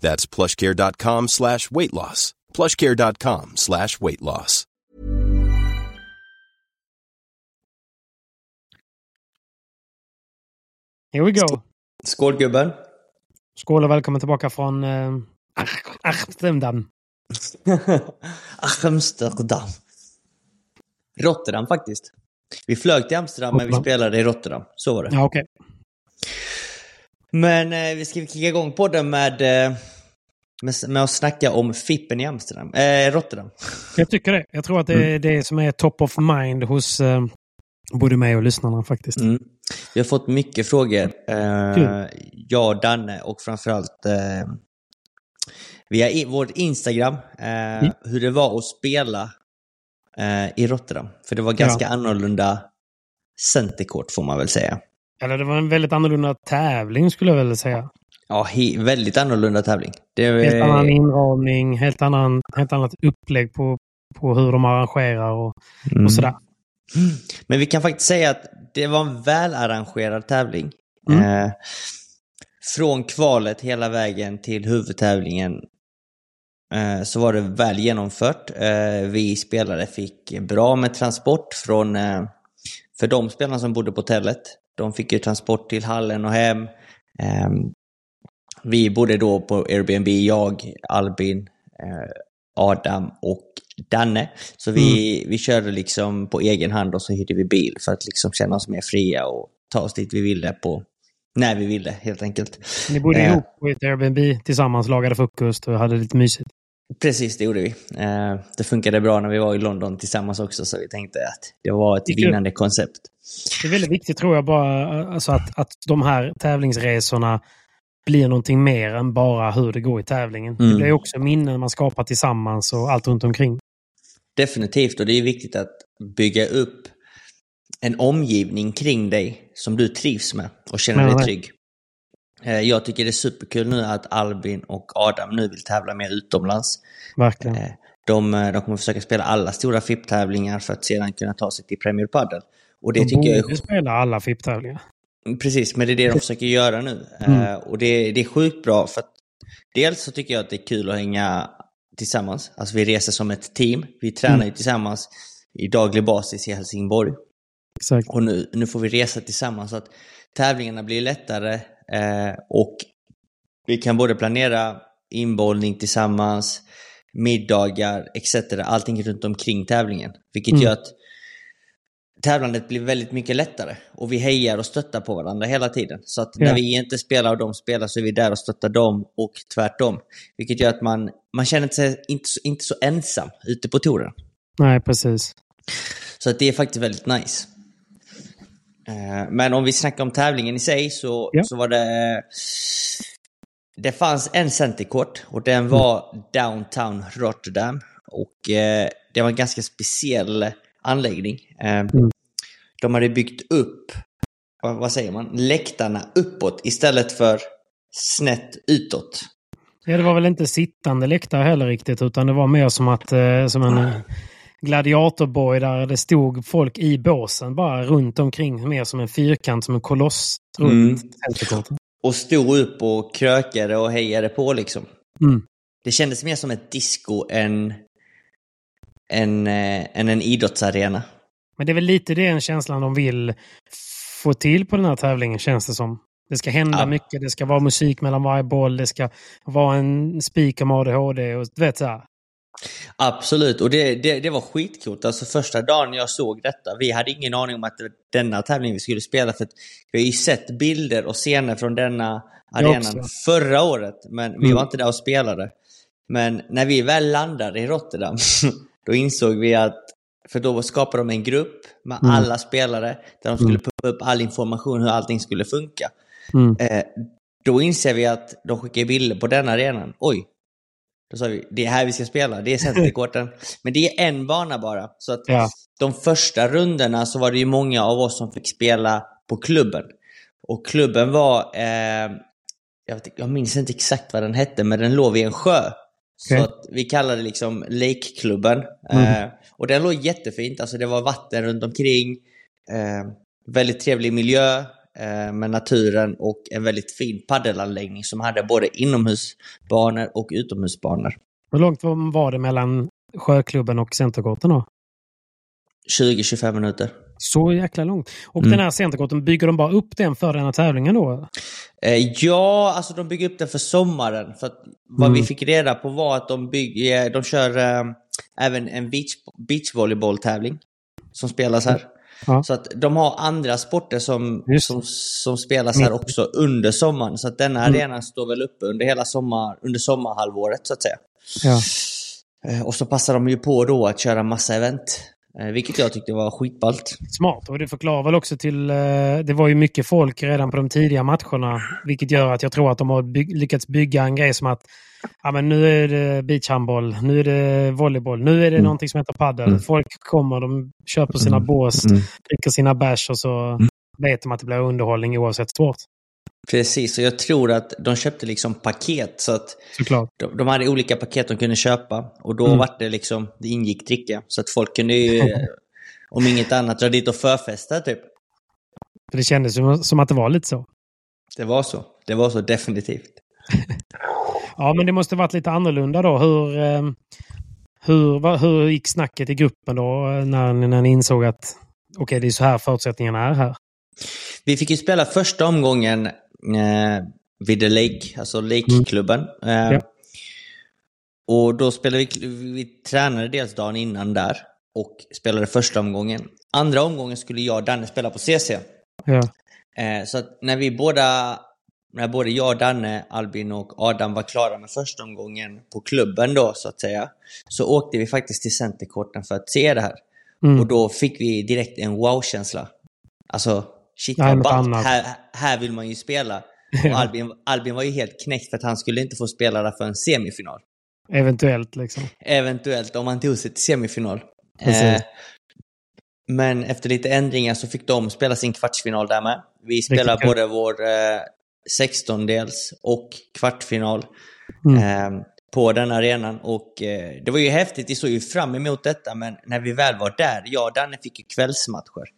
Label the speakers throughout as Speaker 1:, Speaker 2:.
Speaker 1: That's plushcare.com slash weight loss. plushcare.com slash weight loss.
Speaker 2: Here we go.
Speaker 3: Skål gubben!
Speaker 2: Skål och välkommen tillbaka från eh, Amsterdam.
Speaker 3: Amsterdam. Rotterdam faktiskt. Vi flög till Amsterdam men vi spelade i Rotterdam. Så var det.
Speaker 2: Ja, okej.
Speaker 3: Men eh, vi ska kicka igång podden med, eh, med, med att snacka om Fippen i Amsterdam. Eh, Rotterdam.
Speaker 2: Jag tycker det. Jag tror att det är det som är top of mind hos eh, både mig och lyssnarna faktiskt.
Speaker 3: Mm. Vi har fått mycket frågor. Eh, jag Danne och framförallt eh, via i, vårt Instagram. Eh,
Speaker 2: Mm.
Speaker 3: Hur det var att spela eh, i Rotterdam. För det var ganska
Speaker 2: Ja.
Speaker 3: annorlunda centerkort får man väl säga.
Speaker 2: Eller det var en väldigt annorlunda tävling skulle jag väl säga.
Speaker 3: Ja, he, väldigt annorlunda tävling. Det,
Speaker 2: Helt annan inramning, helt, annan, helt annat upplägg på, på hur de arrangerar och,
Speaker 3: Mm.
Speaker 2: och sådär.
Speaker 3: Men vi kan faktiskt säga att det var en välarrangerad tävling.
Speaker 2: Mm.
Speaker 3: Eh, från kvalet hela vägen till huvudtävlingen eh, så var det väl genomfört. Eh, vi spelare fick bra med transport från, eh, för de spelarna som bodde på hotellet. De fick ju transport till hallen och hem. Eh, vi bodde då på Airbnb, jag, Albin, eh, Adam och Danne. Så vi, vi körde liksom på egen hand och så hyrde vi bil för att liksom känna oss mer fria och ta oss dit vi ville på när vi ville helt enkelt.
Speaker 2: Ni bodde
Speaker 3: Eh.
Speaker 2: ihop på ett Airbnb tillsammans, lagade frukost och hade lite mysigt.
Speaker 3: Precis, det gjorde vi. Eh, det funkade bra när vi var i London tillsammans också så vi tänkte att det var ett
Speaker 2: Det
Speaker 3: vinnande koncept.
Speaker 2: Det är väldigt viktigt tror jag bara alltså att, att de här tävlingsresorna blir någonting mer än bara hur det går i tävlingen. Det
Speaker 3: Mm.
Speaker 2: blir också minnen man skapar tillsammans och allt runt omkring.
Speaker 3: Definitivt, och det är viktigt att bygga upp en omgivning kring dig som du trivs med och känner dig trygg. Eh, Jag tycker det är superkul nu att Albin och Adam nu vill tävla mer utomlands.
Speaker 2: Verkligen.
Speaker 3: Eh, De, eh, de kommer försöka spela alla stora FIP-tävlingar för att sedan kunna ta sig till Premier Padel. Och det
Speaker 2: de
Speaker 3: tycker jag är
Speaker 2: spela alla FIP-tävlingar.
Speaker 3: Precis, men det är det de försöker göra nu.
Speaker 2: Mm.
Speaker 3: Och det, det är sjukt bra för att dels så tycker jag att det är kul att hänga tillsammans. Alltså vi reser som ett team. Vi tränar
Speaker 2: Mm.
Speaker 3: ju tillsammans i daglig basis i Helsingborg.
Speaker 2: Exakt.
Speaker 3: Och nu, nu får vi resa tillsammans så att tävlingarna blir lättare eh, och vi kan både planera inbollning tillsammans, middagar etc. Allting runt omkring tävlingen. Vilket
Speaker 2: Mm.
Speaker 3: gör att tävlandet blir väldigt mycket lättare. Och vi hejar och stöttar på varandra hela tiden. Så att
Speaker 2: Ja.
Speaker 3: när vi inte spelar och de spelar så är vi där och stöttar dem och tvärtom. Vilket gör att man, man känner sig inte, så- inte så ensam ute på touren.
Speaker 2: Nej, precis.
Speaker 3: Så att det är faktiskt väldigt nice. Eh, Men om vi snackar om tävlingen i sig så,
Speaker 2: Ja.
Speaker 3: så var det... Det fanns en centerkort och den var downtown Rotterdam. Och eh, det var en ganska speciell anläggning. Eh, De hade byggt upp, vad, vad säger man, läktarna uppåt istället för snett utåt.
Speaker 2: Ja, det var väl inte sittande läktare heller riktigt, utan det var mer som, att, eh, som en, gladiatorborg där det stod folk i båsen bara runt omkring. Mer som en fyrkant, som en koloss runt mm.
Speaker 3: Och stod upp och krökade och hejade på liksom.
Speaker 2: Mm.
Speaker 3: Det kändes mer som ett disco än, än, äh, än en idrottsarena.
Speaker 2: Men det är väl lite den känslan de vill få till på den här tävlingen, känns det som. Det ska hända ja. mycket, det ska vara musik mellan varje boll, det ska vara en speaker med ADHD och du vet så här.
Speaker 3: Absolut, och det, det, det var skitcoolt. Alltså första dagen jag såg detta, vi hade ingen aning om att det var denna tävling vi skulle spela. För vi har ju sett bilder och scener från denna arenan förra året, men vi mm. var inte där och spelade. Men när vi väl landade i Rotterdam, då insåg vi att för då skapade de en grupp med mm. alla spelare där de skulle mm. pumpa upp all information hur allting skulle funka.
Speaker 2: Mm.
Speaker 3: Eh, då inser vi att de skickar bilder på den arenan. Oj, då sa vi, det är här vi ska spela, det är centerkorten. Men det är en bana bara. Så att
Speaker 2: ja.
Speaker 3: de första rundorna så var det ju många av oss som fick spela på klubben. Och klubben var, eh, jag, vet, jag minns inte exakt vad den hette, men den låg vid en sjö. Okay. Så att vi kallade det liksom Lake-klubben. Mm. Eh, och den låg jättefint, alltså det var vatten runt omkring. Eh, väldigt trevlig miljö med naturen och en väldigt fin paddelanläggning som hade både inomhusbanor och utomhusbanor.
Speaker 2: Hur långt var det mellan Sjöklubben och Centerkorten då?
Speaker 3: 20-25 minuter.
Speaker 2: Så jäkla långt. Och mm. den här centerkorten, bygger de bara upp den för den här tävlingen då?
Speaker 3: Eh, ja, alltså de bygger upp den för sommaren. För att vad mm. vi fick reda på var att de, bygger, de kör eh, även en beach, beachvolleybolltävling som spelas här. Ja. Så att de har andra sporter som, som, som spelas här också under sommaren. Så att denna mm. arenan står väl uppe under hela sommar, under sommarhalvåret så att säga.
Speaker 2: Ja.
Speaker 3: Eh, och så passar de ju på då att köra massa event. Eh, vilket jag tyckte var skitballt.
Speaker 2: Smart. Och det förklarar väl också till... Eh, det var ju mycket folk redan på de tidiga matcherna. Vilket gör att jag tror att de har by lyckats bygga en grej som att ja, men nu är det beachhandboll, nu är det volleyboll, nu är det mm. någonting som heter padel. Mm. Folk kommer, de köper sina mm. bås, mm. dricker sina bärs och så mm. vet de att det blir underhållning oavsett sport.
Speaker 3: Precis, och jag tror att de köpte liksom paket så att
Speaker 2: Såklart.
Speaker 3: De, de hade olika paket de kunde köpa och då mm. var det liksom, det ingick dricka. Så att folk kunde ju, om inget annat, dra dit och förfesta typ.
Speaker 2: Det kändes som att det var lite så.
Speaker 3: Det var så. Det var så definitivt.
Speaker 2: ja, men det måste varit lite annorlunda då. Hur, eh, hur, hur gick snacket i gruppen då när, när ni insåg att okej, okay, det är så här förutsättningarna är här?
Speaker 3: Vi fick ju spela första omgången eh, vid The Lake, alltså Lake-klubben. Mm. Eh, ja. Och då spelade vi, vi tränade dels dagen innan där och spelade första omgången. Andra omgången skulle jag och Danne spela på CC.
Speaker 2: Ja.
Speaker 3: Eh, så när vi båda, när både jag, Danne, Albin och Adam var klara med första omgången på klubben då så att säga, så åkte vi faktiskt till Centerkorten för att se det här. Mm. Och då fick vi direkt en wow-känsla. Alltså, shit vad ballt, här, här vill man ju spela. Och Albin, Albin var ju helt knäckt för att han skulle inte få spela där för en semifinal.
Speaker 2: Eventuellt liksom.
Speaker 3: Eventuellt, om han tog sig till semifinal. Eh, men efter lite ändringar så fick de spela sin kvartsfinal där med. Vi spelar både vår eh, 16-dels och kvartsfinal mm. eh, på den arenan. Och eh, det var ju häftigt, vi såg ju fram emot detta, men när vi väl var där, jag och Danne fick ju kvällsmatcher.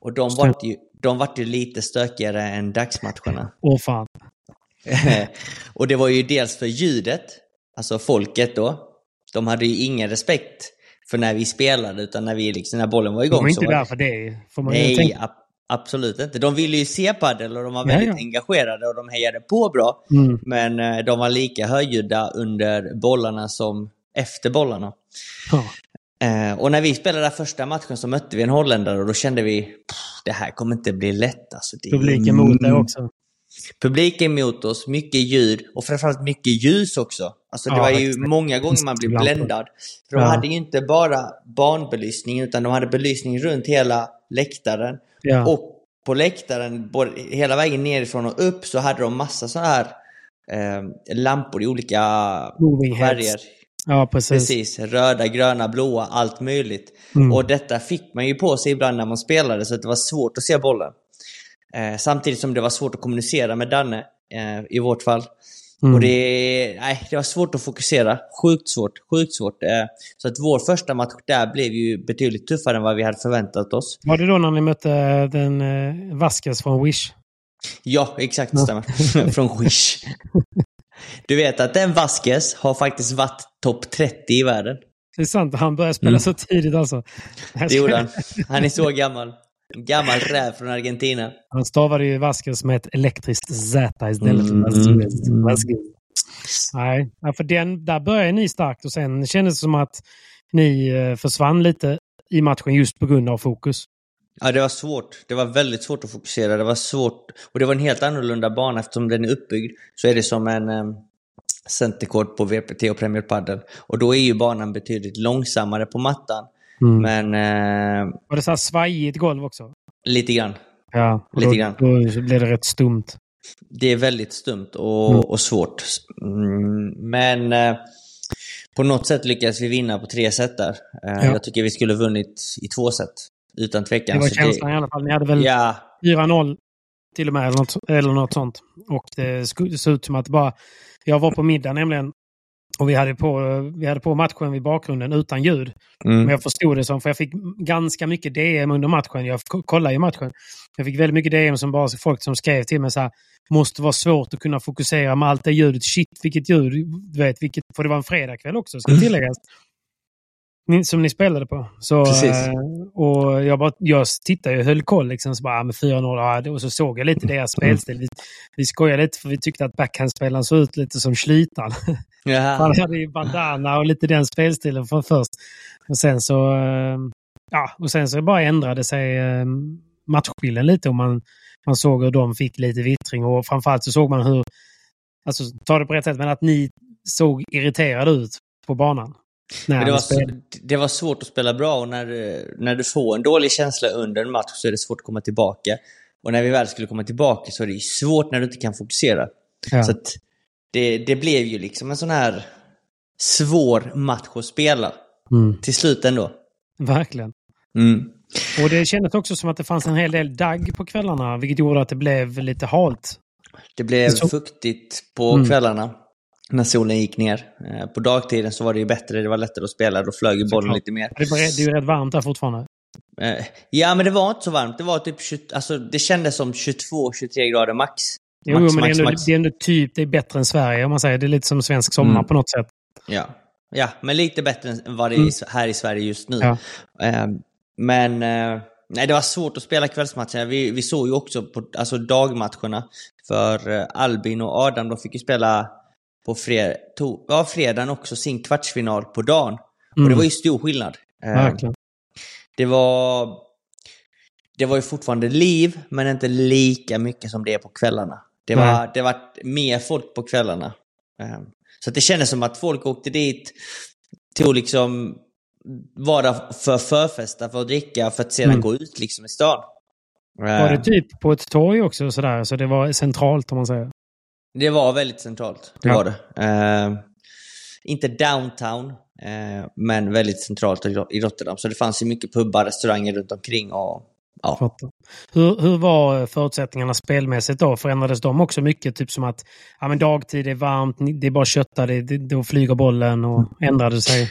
Speaker 3: Och de var ju, de vart ju lite stökigare än dagsmatcherna.
Speaker 2: Åh fan.
Speaker 3: och det var ju dels för ljudet, alltså folket då. De hade ju ingen respekt för när vi spelade, utan när, vi liksom, när bollen var igång. De
Speaker 2: var inte där för det, får man
Speaker 3: Nej, tänka. Ab absolut inte. De ville ju se padel och de var väldigt ja, ja. engagerade och de hejade på bra.
Speaker 2: Mm.
Speaker 3: Men eh, de var lika högljudda under bollarna som efter bollarna.
Speaker 2: Ja.
Speaker 3: Eh, och när vi spelade första matchen så mötte vi en holländare och då kände vi det här kommer inte bli lätt. Alltså, det
Speaker 2: Publiken mot dig också.
Speaker 3: Publiken mot oss, mycket ljud och framförallt mycket ljus också. Alltså det ja, var ju exakt. många gånger man blev bländad. För de ja. hade ju inte bara banbelysning utan de hade belysning runt hela läktaren.
Speaker 2: Ja.
Speaker 3: Och på läktaren, både, hela vägen nerifrån och upp, så hade de massa sådana här eh, lampor i olika
Speaker 2: färger. Ja, precis.
Speaker 3: Precis. Röda, gröna, blåa, allt möjligt. Mm. Och detta fick man ju på sig ibland när man spelade, så det var svårt att se bollen. Eh, samtidigt som det var svårt att kommunicera med Danne, eh, i vårt fall. Mm. Och det, nej, det var svårt att fokusera. Sjukt svårt. Sjukt svårt. Eh, så att vår första match där blev ju betydligt tuffare än vad vi hade förväntat oss.
Speaker 2: Var det då när ni mötte den eh, Vasquez från Wish?
Speaker 3: Ja, exakt. Det stämmer. från Wish. Du vet att den Vasquez har faktiskt varit topp 30 i världen.
Speaker 2: Det är sant. Han började spela mm. så tidigt alltså.
Speaker 3: Det gjorde han. Han är så gammal. En gammal räv från Argentina.
Speaker 2: Han stavade ju Vasquez med ett elektriskt Z istället för Vasquez. Mm. Nej, för den, där började ni starkt och sen kändes det som att ni eh, försvann lite i matchen just på grund av fokus.
Speaker 3: Ja, det var svårt. Det var väldigt svårt att fokusera. Det var svårt. Och det var en helt annorlunda bana eftersom den är uppbyggd. Så är det som en um, centercourt på VPT och Premier Padel. Och då är ju banan betydligt långsammare på mattan. Mm. Men... Uh,
Speaker 2: var det så här svajigt golv också?
Speaker 3: Lite grann.
Speaker 2: Ja, lite då, grann. då blev det rätt stumt.
Speaker 3: Det är väldigt stumt och, mm. och svårt. Mm, men uh, på något sätt lyckades vi vinna på tre set där. Uh, ja. Jag tycker vi skulle vunnit i två set. Utan tvekan.
Speaker 2: Det var känslan det... i alla fall. Ni hade väl ja. 4-0 till och med, eller något, eller något sånt. Och det såg ut som att bara... Jag var på middag nämligen och vi hade, på, vi hade på matchen vid bakgrunden utan ljud. Mm. Men jag förstod det som, för jag fick ganska mycket DM under matchen. Jag kollade ju matchen. Jag fick väldigt mycket DM som bara folk som skrev till mig så här. Måste vara svårt att kunna fokusera med allt det ljudet. Shit vilket ljud. Du vet, vilket, för det var en fredagkväll också, ska tilläggas som ni spelade på. Så,
Speaker 3: Precis.
Speaker 2: Eh, och jag, bara, jag tittade och höll koll. Liksom, så bara, med 4-0. Och så såg jag lite deras mm. spelstil. Vi, vi skojade lite för vi tyckte att backhandspelaren såg ut lite som Schlytan. Han hade ju bandana och lite den spelstilen från först. Och sen så, eh, ja, och sen så bara ändrade sig eh, matchbilden lite. Och man, man såg hur de fick lite vittring. Och framförallt så såg man hur, alltså ta det på rätt sätt, men att ni såg irriterade ut på banan.
Speaker 3: Det, var, det var svårt att spela bra och när, när du får en dålig känsla under en match så är det svårt att komma tillbaka. Och när vi väl skulle komma tillbaka så är det svårt när du inte kan fokusera. Ja. Så det, det blev ju liksom en sån här svår match att spela. Mm. Till slut ändå.
Speaker 2: Verkligen.
Speaker 3: Mm.
Speaker 2: Och det kändes också som att det fanns en hel del dagg på kvällarna, vilket gjorde att det blev lite halt.
Speaker 3: Det blev så... fuktigt på mm. kvällarna när solen gick ner. Eh, på dagtiden så var det ju bättre, det var lättare att spela, då flög ju bollen lite mer.
Speaker 2: Det är ju rätt varmt där fortfarande.
Speaker 3: Eh, ja, men det var inte så varmt. Det var typ 20, alltså det kändes som 22-23 grader max.
Speaker 2: Jo, max, men max, det, är ändå, det är ändå typ, det är bättre än Sverige om man säger. Det är lite som svensk sommar mm. på något sätt.
Speaker 3: Ja. ja, men lite bättre än vad det är mm. här i Sverige just nu. Ja. Eh, men nej, det var svårt att spela kvällsmatcherna. Vi, vi såg ju också på alltså dagmatcherna. För Albin och Adam, de fick ju spela på fred, to, ja, fredagen också sin kvartsfinal på dagen. Mm. Och det mm. var ju stor skillnad.
Speaker 2: Eh, Verkligen.
Speaker 3: Det var, det var ju fortfarande liv, men inte lika mycket som det är på kvällarna. Det var, det var mer folk på kvällarna. Eh, så det kändes som att folk åkte dit, tog liksom vara för förfesta, för att dricka, för att sedan mm. gå ut liksom i stan.
Speaker 2: Var det typ på ett torg också sådär, så det var centralt om man säger?
Speaker 3: Det var väldigt centralt. Det ja. var det. Uh, inte downtown, uh, men väldigt centralt i Rotterdam. Så det fanns ju mycket pubbar, restauranger runt omkring. Och, ja.
Speaker 2: hur, hur var förutsättningarna spelmässigt då? Förändrades de också mycket? Typ som att ja, men dagtid är varmt, det är bara kötta, det, det, då flyger bollen och ändrade sig?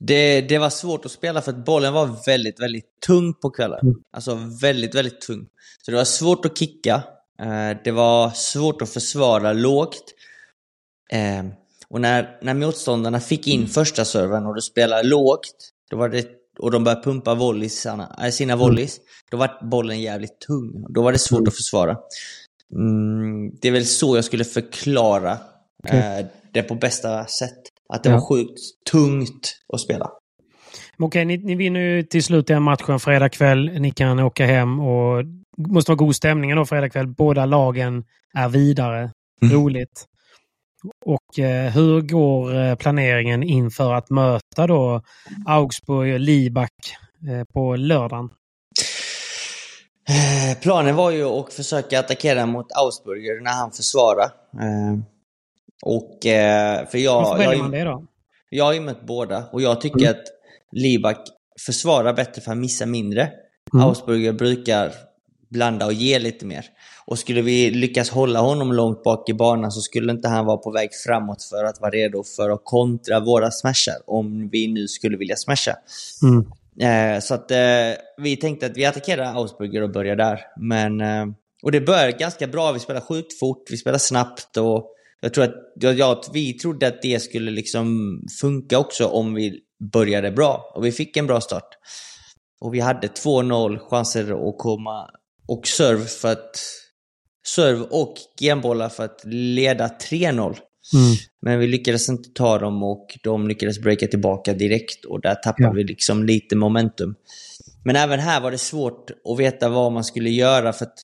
Speaker 3: Det, det var svårt att spela för att bollen var väldigt, väldigt tung på kvällen. Mm. Alltså väldigt, väldigt tung. Så det var svårt att kicka. Eh, det var svårt att försvara lågt. Eh, och när, när motståndarna fick in första serven och du spelar lågt, då var det, och de började pumpa volleysarna, äh, sina volleys, då var bollen jävligt tung. Då var det svårt att försvara. Mm, det är väl så jag skulle förklara okay. eh, det på bästa sätt. Att det ja. var sjukt tungt att spela.
Speaker 2: Okej, ni, ni vinner ju till slut den matchen fredag kväll. Ni kan åka hem och måste vara god stämning då fredag kväll. Båda lagen är vidare. Mm. Roligt. Och eh, hur går eh, planeringen inför att möta då Augsburg och Libak eh, på lördagen?
Speaker 3: Planen var ju att försöka attackera mot Augsburger när han försvarar. Och för jag...
Speaker 2: Varför väljer man det då?
Speaker 3: Jag har ju mött båda och jag tycker mm. att Libak försvarar bättre för att missa mindre. Mm. Augsburger brukar blanda och ge lite mer. Och skulle vi lyckas hålla honom långt bak i banan så skulle inte han vara på väg framåt för att vara redo för att kontra våra smashar, om vi nu skulle vilja smasha.
Speaker 2: Mm.
Speaker 3: Eh, så att eh, vi tänkte att vi attackerar Augsburger och börjar där. Men, eh, och det började ganska bra, vi spelade sjukt fort, vi spelade snabbt och jag tror att, ja, vi trodde att det skulle liksom funka också om vi började bra. Och vi fick en bra start. Och vi hade 2-0 chanser att komma och serve för att serve och genbollar för att leda 3-0.
Speaker 2: Mm.
Speaker 3: Men vi lyckades inte ta dem och de lyckades breaka tillbaka direkt och där tappade
Speaker 2: Ja.
Speaker 3: vi liksom lite momentum. Men även här var det svårt att veta vad man skulle göra för att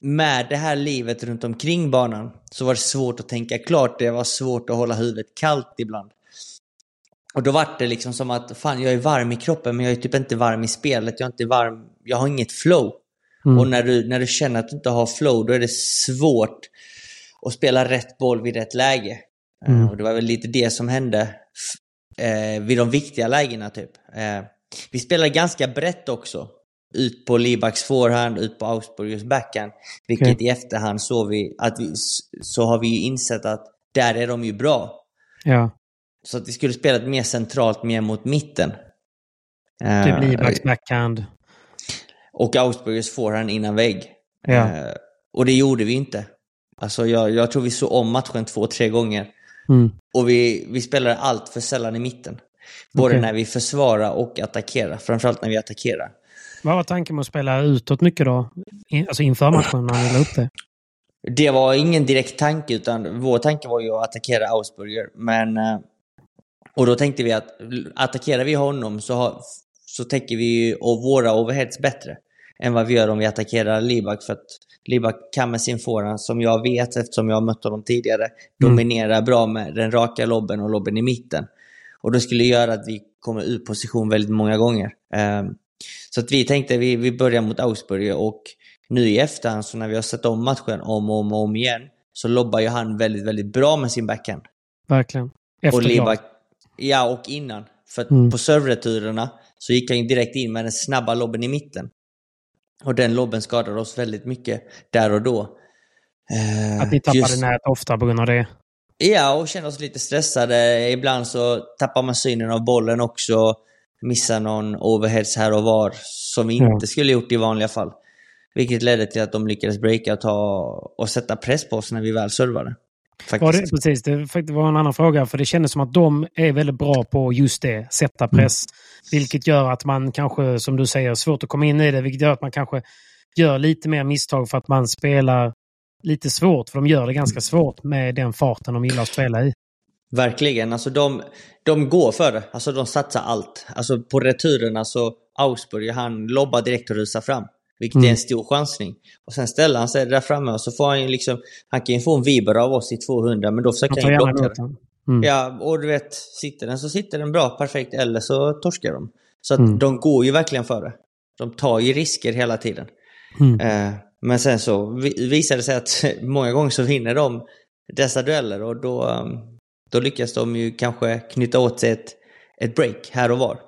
Speaker 3: med det här livet runt omkring banan så var det svårt att tänka klart. Det var svårt att hålla huvudet kallt ibland. Och då var det liksom som att fan, jag är varm i kroppen men jag är typ inte varm i spelet. Jag är inte varm, jag har inget flow.
Speaker 2: Mm.
Speaker 3: Och när du, när du känner att du inte har flow, då är det svårt att spela rätt boll vid rätt läge. Eh,
Speaker 2: Mm.
Speaker 3: Och det var väl lite det som hände eh, vid de viktiga lägena typ. Eh, vi spelade ganska brett också. Ut på Libaks forehand, ut på Augsburgers backhand. Vilket
Speaker 2: Okej.
Speaker 3: i efterhand så, vi, att vi, så har vi ju insett att där är de ju bra.
Speaker 2: Ja,
Speaker 3: Så att vi skulle spela mer centralt, mer mot mitten. Eh,
Speaker 2: typ Libaks backhand.
Speaker 3: Och Augsburgers forehand innan vägg.
Speaker 2: Ja.
Speaker 3: Eh, och det gjorde vi inte. Alltså jag, jag tror vi såg om matchen två, tre gånger.
Speaker 2: Mm.
Speaker 3: Och vi, vi spelade allt för sällan i mitten. Både
Speaker 2: Okej.
Speaker 3: när vi försvarar och attackerar. Framförallt när vi attackerar.
Speaker 2: Vad var tanken med att spela utåt mycket då? In, alltså inför matchen när ni la upp det?
Speaker 3: Det var ingen direkt tanke, utan vår tanke var ju att attackera Augsburger. Men, eh, och då tänkte vi att attackerar vi honom så, har, så täcker vi ju och våra overheads bättre än vad vi gör om vi attackerar Libak. För att Libak kan med sin forehand, som jag vet eftersom jag har mött honom tidigare, dominera bra med den raka lobben och lobben i mitten. Och det skulle göra att vi kommer ur position väldigt många gånger. Eh, Så att vi tänkte vi, vi börjar mot Augsburger och nu i efterhand så när vi har sett om matchen om och om, och om igen så lobbar ju han väldigt, väldigt bra med sin backhand.
Speaker 2: Verkligen. Efter
Speaker 3: och. Libak, ja och innan. För
Speaker 2: Mm.
Speaker 3: på servereturerna så gick han ju direkt in med den snabba lobben i mitten. Och den lobben skadade oss väldigt mycket där och då. Eh,
Speaker 2: Att ni tappade
Speaker 3: just-
Speaker 2: nät ofta på grund av det.
Speaker 3: Ja, och kände oss lite stressade. Ibland så tappar man synen av bollen också. Missar någon overheads här och var som vi inte skulle gjort i vanliga fall. Vilket ledde till att de lyckades breaka och, ta, och sätta press på oss när vi väl servade. Faktiskt.
Speaker 2: Var det, precis, det var en annan fråga. För det kändes som att de är väldigt bra på just det, sätta press. Vilket gör att man kanske, som du säger, svårt att komma in i det. Vilket gör att man kanske gör lite mer misstag för att man spelar lite svårt. För de gör det ganska svårt med den farten de gillar att spela i.
Speaker 3: Verkligen. Alltså de, de går för det. Alltså de satsar allt. Alltså på returerna så Augsburg, han lobbar direkt och rusar fram. Vilket
Speaker 2: Mm.
Speaker 3: är en stor chansning. Och sen ställer han sig där framme och så får han ju liksom... Han kan ju få en viber av oss i 200 men då försöker han ju blocka
Speaker 2: den. Mm.
Speaker 3: Ja, och du vet, sitter den så sitter den bra, perfekt, eller så torskar de. Så att
Speaker 2: Mm.
Speaker 3: de går ju verkligen för det. De tar ju risker hela tiden.
Speaker 2: Mm.
Speaker 3: Eh, men sen så vi- visar det sig att många gånger så vinner de dessa dueller och då, um, då lyckas de ju kanske knyta åt sig ett, ett break här och var.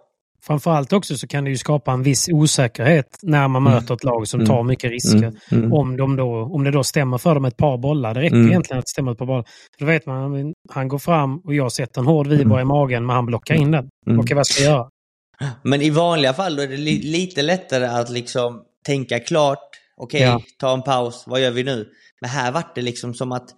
Speaker 2: Framförallt också så kan det ju skapa en viss osäkerhet när man
Speaker 3: Mm.
Speaker 2: möter ett lag som tar mycket risker. Om, de då, om det då stämmer för dem ett par bollar. Det räcker
Speaker 3: Mm.
Speaker 2: egentligen att det stämmer ett par bollar. Då vet man, han går fram och jag sätter en hård vibra
Speaker 3: Mm.
Speaker 2: i magen men han blockar in den. Okej, vad ska jag göra?
Speaker 3: Men i vanliga fall då är det li- lite lättare att liksom tänka klart. Okej,
Speaker 2: Ja.
Speaker 3: ta en paus, vad gör vi nu? Men här vart det liksom som att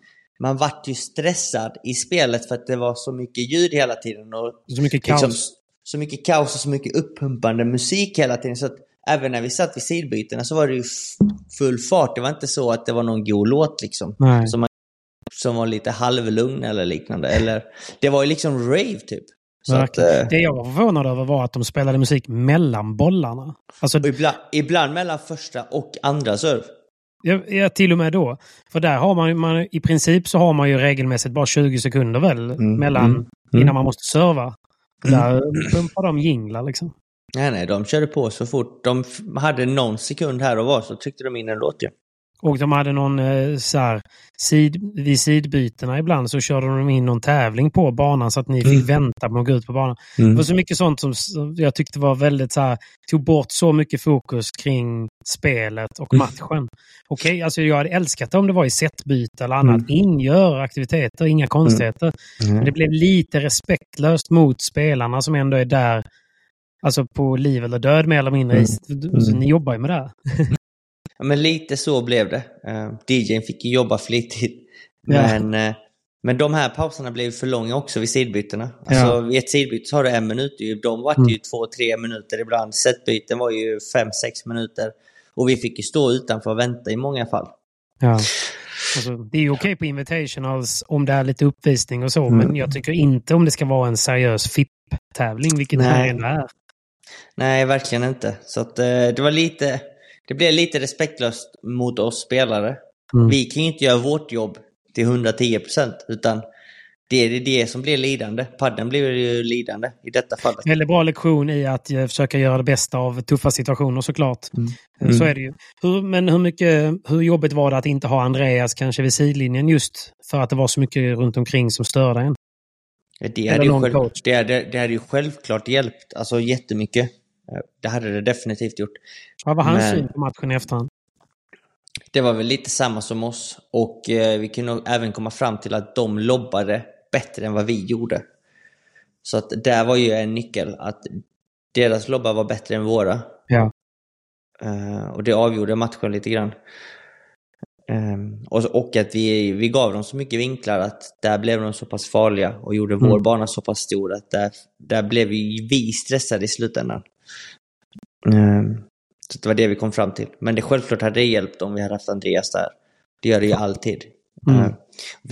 Speaker 3: man vart ju stressad i spelet för att det var så mycket ljud hela tiden. Och
Speaker 2: Så mycket kaos.
Speaker 3: liksom, så mycket kaos och så mycket uppumpande musik hela tiden. Så att även när vi satt vid sidbytena så var det ju full fart. Det var inte så att det var någon god låt liksom.
Speaker 2: Nej.
Speaker 3: Som, man, som var lite halvlugn eller liknande. Eller, det var ju liksom rave typ. Så att, eh,
Speaker 2: Det jag var förvånad över var att de spelade musik mellan bollarna. Alltså,
Speaker 3: ibland, ibland mellan första och andra serve.
Speaker 2: ja, till och med då. För där har man, man i princip så har man ju regelmässigt bara 20 sekunder väl mellan
Speaker 3: mm,
Speaker 2: innan man måste serva. Där pumpar de jinglar liksom.
Speaker 3: Nej, nej, de körde på så fort de hade någon sekund här och var så tryckte de in en låt ju.
Speaker 2: Och de hade någon eh, så här, sid, vid sidbytena ibland så körde de in någon tävling på banan så att ni fick
Speaker 3: Mm.
Speaker 2: vänta på att gå ut på banan.
Speaker 3: Mm.
Speaker 2: Det var så mycket sånt som, jag tyckte var väldigt så här, tog bort så mycket fokus kring spelet och
Speaker 3: Mm.
Speaker 2: matchen. Okej, alltså jag hade älskat det om det var i setbyte eller annat.
Speaker 3: Mm.
Speaker 2: Ingör aktiviteter, inga konstigheter. Men det blev lite respektlöst mot spelarna som ändå är där Alltså på liv eller död mer eller mindre.
Speaker 3: Mm. Mm.
Speaker 2: Ni jobbar ju med det. här.
Speaker 3: Ja, men lite så blev det. Uh, DJn fick ju jobba flitigt.
Speaker 2: Ja.
Speaker 3: Men, eh, men de här pauserna blev för långa också vid sidbytena. Alltså,
Speaker 2: Ja.
Speaker 3: Vid ett sidbyte så har du en minut. De var
Speaker 2: Mm.
Speaker 3: ju två, tre minuter ibland. Setbyten var ju fem, sex minuter. Och vi fick ju stå utanför och vänta i många fall.
Speaker 2: Ja. Alltså, det är ju okej på invitationals om det är lite uppvisning och så,
Speaker 3: Mm.
Speaker 2: men jag tycker inte om det ska vara en seriös FIP-tävling, vilket det
Speaker 3: Nej.
Speaker 2: ändå är.
Speaker 3: Nej, verkligen inte. Så att, eh, det var lite... Det blev lite respektlöst mot oss spelare.
Speaker 2: Mm.
Speaker 3: Vi kan ju inte göra vårt jobb till 110% utan det är det som blir lidande. Padden blir ju lidande i detta fallet.
Speaker 2: Väldigt bra lektion i att eh, försöka göra det bästa av tuffa situationer såklart. Eh,
Speaker 3: Mm.
Speaker 2: Så är det ju. Hur, men hur, mycket, hur jobbigt var det att inte ha Andreas kanske vid sidlinjen just för att det var så mycket runt omkring som störde en?
Speaker 3: Det hade, ju själv, det, hade, det hade ju självklart hjälpt, alltså jättemycket. Eh, Det hade det definitivt gjort.
Speaker 2: Vad var hans syn på matchen i efterhand?
Speaker 3: Det var väl lite samma som oss och eh, vi kunde även komma fram till att de lobbade bättre än vad vi gjorde. Så att där var ju en nyckel, att deras lobbar var bättre än våra.
Speaker 2: Ja.
Speaker 3: Eh, och det avgjorde matchen lite grann. Ehm, och, och att vi, vi gav dem så mycket vinklar att där blev de så pass farliga och gjorde vår
Speaker 2: Mm.
Speaker 3: bana så pass stor att där, där blev vi, vi stressade i slutändan. Ehm, så det var det vi kom fram till. Men det självklart hade det hjälpt om vi hade haft Andreas där. Det gör det ju alltid.
Speaker 2: Mm.
Speaker 3: Ehm,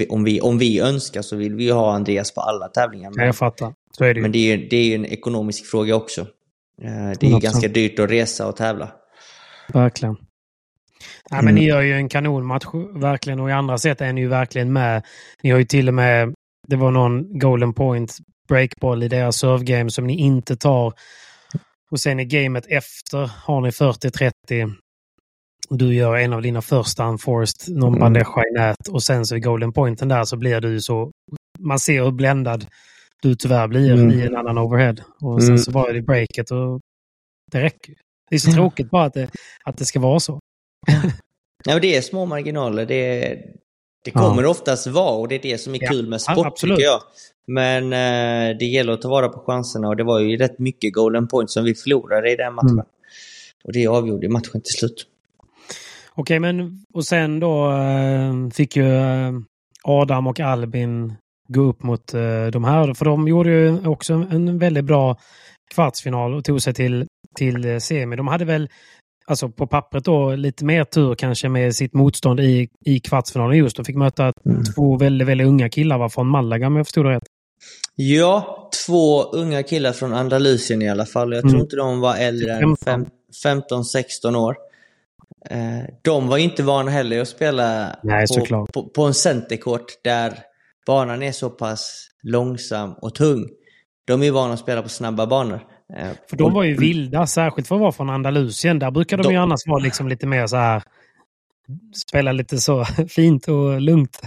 Speaker 3: om, vi, om vi önskar så vill vi ju ha Andreas på alla tävlingar.
Speaker 2: Ja,
Speaker 3: Men,
Speaker 2: jag fattar. Så är det ju.
Speaker 3: men det är ju det är ju en ekonomisk fråga också. Ehm, det är ju
Speaker 2: 100%.
Speaker 3: ganska dyrt att resa och tävla.
Speaker 2: Verkligen.
Speaker 3: Mm.
Speaker 2: men ni gör ju en kanonmatch, verkligen. Och i andra sätt är ni ju verkligen med. Ni har ju till och med, det var någon golden point breakboll i deras servegame som ni inte tar. Och sen i gamet efter har ni 40-30. Och Du gör en av dina första unforced, någon
Speaker 3: Mm.
Speaker 2: bandeja i nät. Och sen så i golden pointen där så blir du så... Man ser hur bländad du tyvärr blir
Speaker 3: Mm.
Speaker 2: i en annan overhead. Och sen
Speaker 3: Mm.
Speaker 2: så var det breaket och det räcker. Det är så tråkigt bara att det, att det ska vara så.
Speaker 3: Ja, det är små marginaler. Det, det
Speaker 2: Ja.
Speaker 3: kommer oftast vara och det är det som är
Speaker 2: Ja,
Speaker 3: kul med
Speaker 2: ja,
Speaker 3: sport
Speaker 2: absolut.
Speaker 3: tycker jag. Men eh, det gäller att ta vara på chanserna och det var ju rätt mycket golden points som vi förlorade i den matchen.
Speaker 2: Mm.
Speaker 3: Och det avgjorde matchen till slut.
Speaker 2: Okej, men och sen då eh, fick ju eh, Adam och Albin gå upp mot eh, de här. För de gjorde ju också en väldigt bra kvartsfinal och tog sig till, till eh, semi. De hade väl, alltså på pappret då, lite mer tur kanske med sitt motstånd i, i kvartsfinalen just. De fick möta
Speaker 3: Mm.
Speaker 2: två väldigt, väldigt unga killar va, från Malaga om jag förstod det rätt.
Speaker 3: Ja, två unga killar från Andalusien i alla fall. Jag
Speaker 2: Mm.
Speaker 3: tror inte de var äldre än
Speaker 2: 15.
Speaker 3: 15-16 år. Eh, de var inte vana heller att spela
Speaker 2: Nej,
Speaker 3: på, på, på en centerkort där banan är så pass långsam och tung. De är vana att spela på snabba banor. Eh,
Speaker 2: För de var ju vilda, särskilt för att vara från Andalusien. Där brukar de,
Speaker 3: De-
Speaker 2: ju annars vara liksom lite mer så här... Spela lite så fint och lugnt.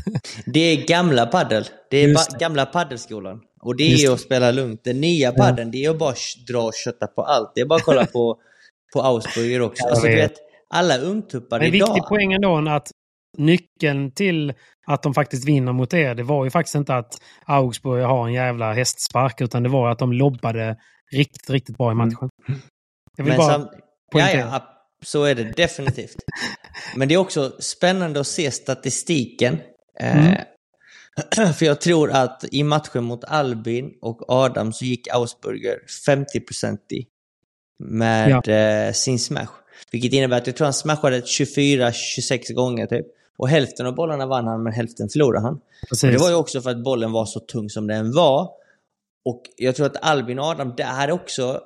Speaker 3: Det är gamla paddel. Det är
Speaker 2: det.
Speaker 3: gamla paddelskolan. Och det är
Speaker 2: Just
Speaker 3: ju
Speaker 2: det.
Speaker 3: att spela lugnt. Den nya paddeln, det är att bara dra och kötta på allt. Det är bara att kolla på, på Ausburger också. Alltså, du
Speaker 2: vet.
Speaker 3: alla ungtuppar
Speaker 2: En
Speaker 3: idag.
Speaker 2: viktig poäng ändå att nyckeln till att de faktiskt vinner mot er, det var ju faktiskt inte att Augsburg har en jävla hästspark, utan det var att de lobbade riktigt, riktigt bra i matchen. Jag vill
Speaker 3: Men
Speaker 2: bara
Speaker 3: sam- ja, ja, så är det definitivt. Men det är också spännande att se statistiken. Eh,
Speaker 2: Mm.
Speaker 3: För jag tror att i matchen mot Albin och Adam så gick Ausburger 50% i med eh, sin smash. Vilket innebär att jag tror han smashade 24-26 gånger typ. Och hälften av bollarna vann han, men hälften förlorade han. Det var ju också för att bollen var så tung som den var. Och jag tror att Albin och Adam där också...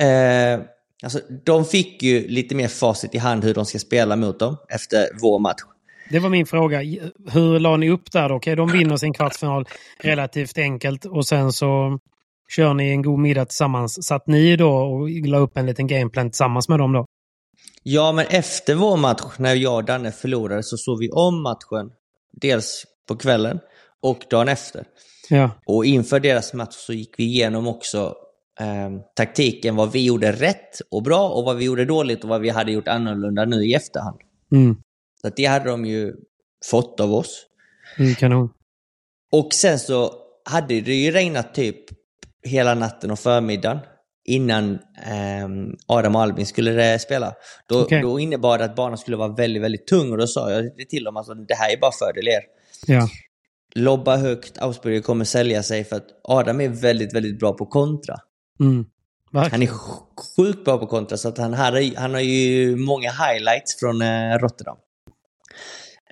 Speaker 3: Eh, alltså, de fick ju lite mer facit i hand hur de ska spela mot dem efter vår match.
Speaker 2: Det var min fråga. Hur la ni upp där då? Okej, de vinner sin kvartsfinal relativt enkelt och sen så kör ni en god middag tillsammans. Satt ni då och la upp en liten gameplan tillsammans med dem då?
Speaker 3: Ja, men efter vår match, när jag och Danne förlorade, så såg vi om matchen. Dels på kvällen och dagen efter.
Speaker 2: Ja.
Speaker 3: Och inför deras match så gick vi igenom också eh, taktiken, vad vi gjorde rätt och bra och vad vi gjorde dåligt och vad vi hade gjort annorlunda nu i efterhand.
Speaker 2: Mm.
Speaker 3: Så det hade de ju fått av oss.
Speaker 2: Mm, kanon.
Speaker 3: Och sen så hade det ju regnat typ hela natten och förmiddagen innan eh, Adam och Albin skulle spela. Då,
Speaker 2: Okej.
Speaker 3: då innebar det att banan skulle vara väldigt, väldigt tung och då sa jag till dem att alltså, det här är bara fördel er.
Speaker 2: Ja.
Speaker 3: Lobba högt, Ausberger kommer sälja sig för att Adam är väldigt, väldigt bra på kontra.
Speaker 2: Mm.
Speaker 3: Han är sj- sjukt bra på kontra så att han, har, han har ju många highlights från eh, Rotterdam.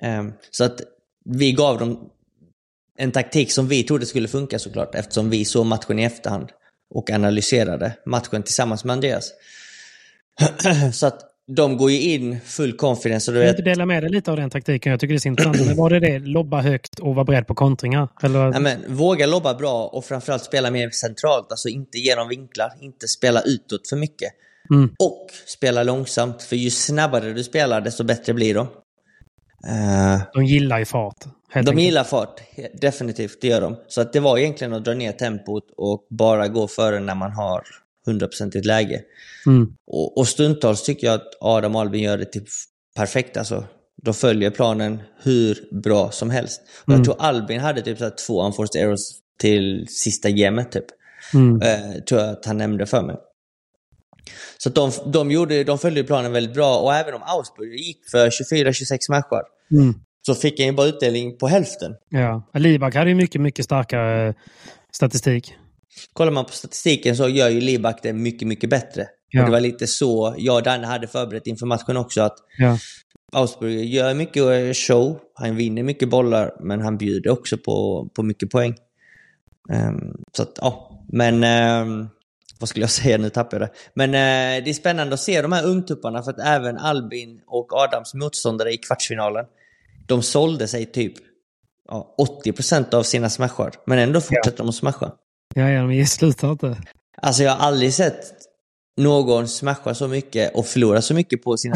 Speaker 3: Ehm, så att vi gav dem en taktik som vi trodde skulle funka såklart eftersom vi såg matchen i efterhand och analyserade matchen tillsammans med Andreas. så att de går ju in full confidence och du vet,
Speaker 2: inte dela med dig lite av den taktiken? Jag tycker det är intressant. Men var det det? Lobba högt och vara beredd på kontringar? Eller?
Speaker 3: Nej, men, våga lobba bra och framförallt spela mer centralt. Alltså inte genom vinklar, inte spela utåt för mycket.
Speaker 2: Mm.
Speaker 3: Och spela långsamt, för ju snabbare du spelar desto bättre blir de. Eh,
Speaker 2: De gillar ju fart.
Speaker 3: de
Speaker 2: enkelt.
Speaker 3: gillar fart, definitivt, det gör de. Så att det var egentligen att dra ner tempot och bara gå före när man har 100% i ett läge.
Speaker 2: Mm.
Speaker 3: Och, och stundtals tycker jag att Adam och Albin gör det typ perfekt. Alltså, de följer planen hur bra som helst. Och
Speaker 2: Mm.
Speaker 3: Jag tror Albin hade typ så här två unforced errors till sista gemet typ.
Speaker 2: Mm.
Speaker 3: Eh, tror jag att han nämnde för mig. Så de, de, gjorde, de följde planen väldigt bra och även om Augsburg gick för 24-26 matcher
Speaker 2: Mm.
Speaker 3: så fick han ju bara utdelning på hälften.
Speaker 2: Ja. Libak hade ju mycket, mycket starkare eh, statistik.
Speaker 3: Kollar man på statistiken så gör ju Libak det mycket, mycket bättre.
Speaker 2: Ja.
Speaker 3: Och det var lite så jag och Danne hade förberett inför matchen också. att
Speaker 2: Ja.
Speaker 3: Augsburg gör mycket show, han vinner mycket bollar, men han bjuder också på, på mycket poäng. Ehm, så att, ja. Men, ehm, vad skulle jag säga? Nu tappade jag det. Men eh, det är spännande att se de här ungtupparna, för att även Albin och Adams motståndare i kvartsfinalen, de sålde sig typ ja, 80% av sina smashar, men ändå fortsätter de att smasha.
Speaker 2: Ja, ja, men slutar inte.
Speaker 3: Alltså jag har aldrig sett någon smasha så mycket och förlora så mycket på, sina,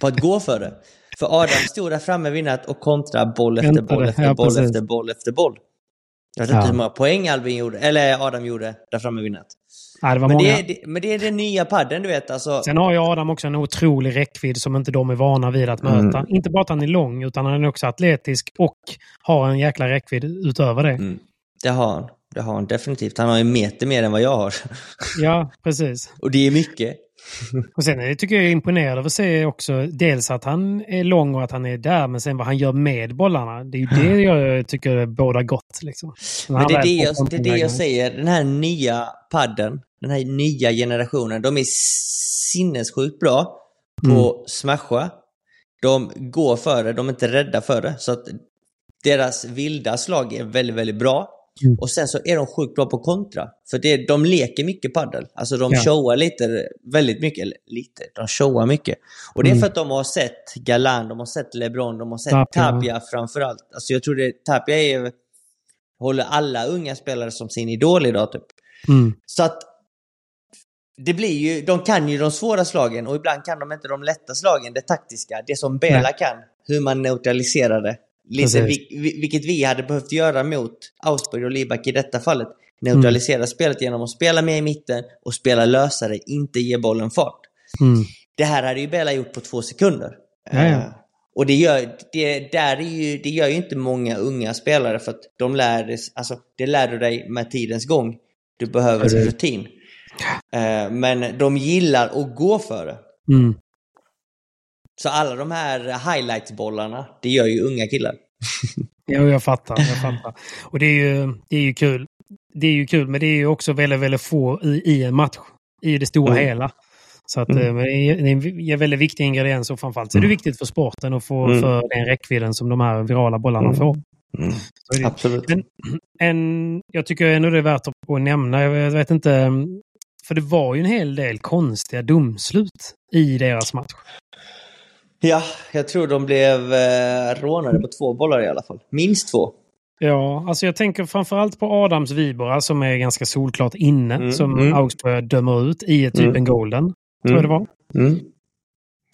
Speaker 3: på att gå för det. För Adam stod där framme vid nät och kontra boll efter boll efter
Speaker 2: ja,
Speaker 3: boll
Speaker 2: precis.
Speaker 3: efter boll efter boll. Jag vet
Speaker 2: Ja.
Speaker 3: inte hur många poäng Albin gjorde, eller Adam gjorde där framme vid nät.
Speaker 2: Ja, det
Speaker 3: Men
Speaker 2: många.
Speaker 3: det, är, det, men det är den nya padden, du vet. Alltså,
Speaker 2: Sen har ju Adam också en otrolig räckvidd som inte de är vana vid att möta.
Speaker 3: Mm.
Speaker 2: Inte bara att han är lång, utan han är också atletisk och har en jäkla räckvidd utöver det.
Speaker 3: mm, det har han. Det har han definitivt. Han har en meter mer än vad jag har.
Speaker 2: Ja, precis.
Speaker 3: och det är mycket.
Speaker 2: Och sen det, tycker jag är imponerande av att se också dels att han är lång och att han är där, men sen vad han gör med bollarna. Det är ju det jag tycker båda gott. Liksom.
Speaker 3: Men det är det, jag, det är det jag säger. Den här nya padden, den här nya generationen, de är sinnessjukt bra på
Speaker 2: Mm.
Speaker 3: smasha. De går för det, de är inte rädda för det. Så att deras vilda slag är väldigt, väldigt bra.
Speaker 2: Mm.
Speaker 3: Och sen så är de sjukt bra på kontra. För det, de leker mycket paddel. Alltså de
Speaker 2: Ja.
Speaker 3: showar lite, väldigt mycket. Eller lite, de showar mycket. Och det är
Speaker 2: Mm.
Speaker 3: för att de har sett Galan, de har sett LeBron, de har sett
Speaker 2: Tapia.
Speaker 3: Tapia, framförallt. Alltså jag tror det, Tapia är, håller alla unga spelare som sin idol idag typ.
Speaker 2: Mm.
Speaker 3: Så att det blir ju, de kan ju de svåra slagen och ibland kan de inte de lätta slagen, det taktiska, det som Bela
Speaker 2: Nej.
Speaker 3: kan, hur man neutraliserar det. Lite, vi, vi- vilket vi hade behövt göra mot Augsburg och Libak i detta fallet. Neutralisera
Speaker 2: Mm.
Speaker 3: spelet genom att spela med i mitten och spela lösare, inte ge bollen fart.
Speaker 2: Mm.
Speaker 3: Det här hade ju Bela gjort på två sekunder.
Speaker 2: Ja, ja.
Speaker 3: Eh, och det gör, det, där är ju, det gör ju inte många unga spelare för att de lär, alltså, det lär du dig med tidens gång. Du behöver rutin. Eh, men de gillar att gå för det.
Speaker 2: Mm.
Speaker 3: Så alla de här highlights-bollarna, det gör ju unga killar.
Speaker 2: Jo, jag fattar. Jag fattar. Och det är, ju, det är ju kul. Det är ju kul, men det är ju också väldigt, väldigt få i, i en match. I det stora
Speaker 3: Mm.
Speaker 2: hela. Så att,
Speaker 3: Mm.
Speaker 2: eh, det är en väldigt viktig ingrediens och framförallt så är det viktigt för sporten och få,
Speaker 3: Mm.
Speaker 2: för den räckvidden som de här virala bollarna
Speaker 3: Mm.
Speaker 2: får. Är det.
Speaker 3: Absolut.
Speaker 2: Men en, jag tycker ändå det är värt att att nämna, jag vet inte, för det var ju en hel del konstiga domslut i deras match.
Speaker 3: Ja, jag tror de blev eh, rånade på två bollar i alla fall. Minst två.
Speaker 2: Ja, alltså jag tänker framförallt på Adams Vibora som är ganska solklart inne,
Speaker 3: Mm,
Speaker 2: som
Speaker 3: mm.
Speaker 2: Augsburg dömer ut i typ
Speaker 3: Mm.
Speaker 2: en golden, tror jag det var.
Speaker 3: Mm.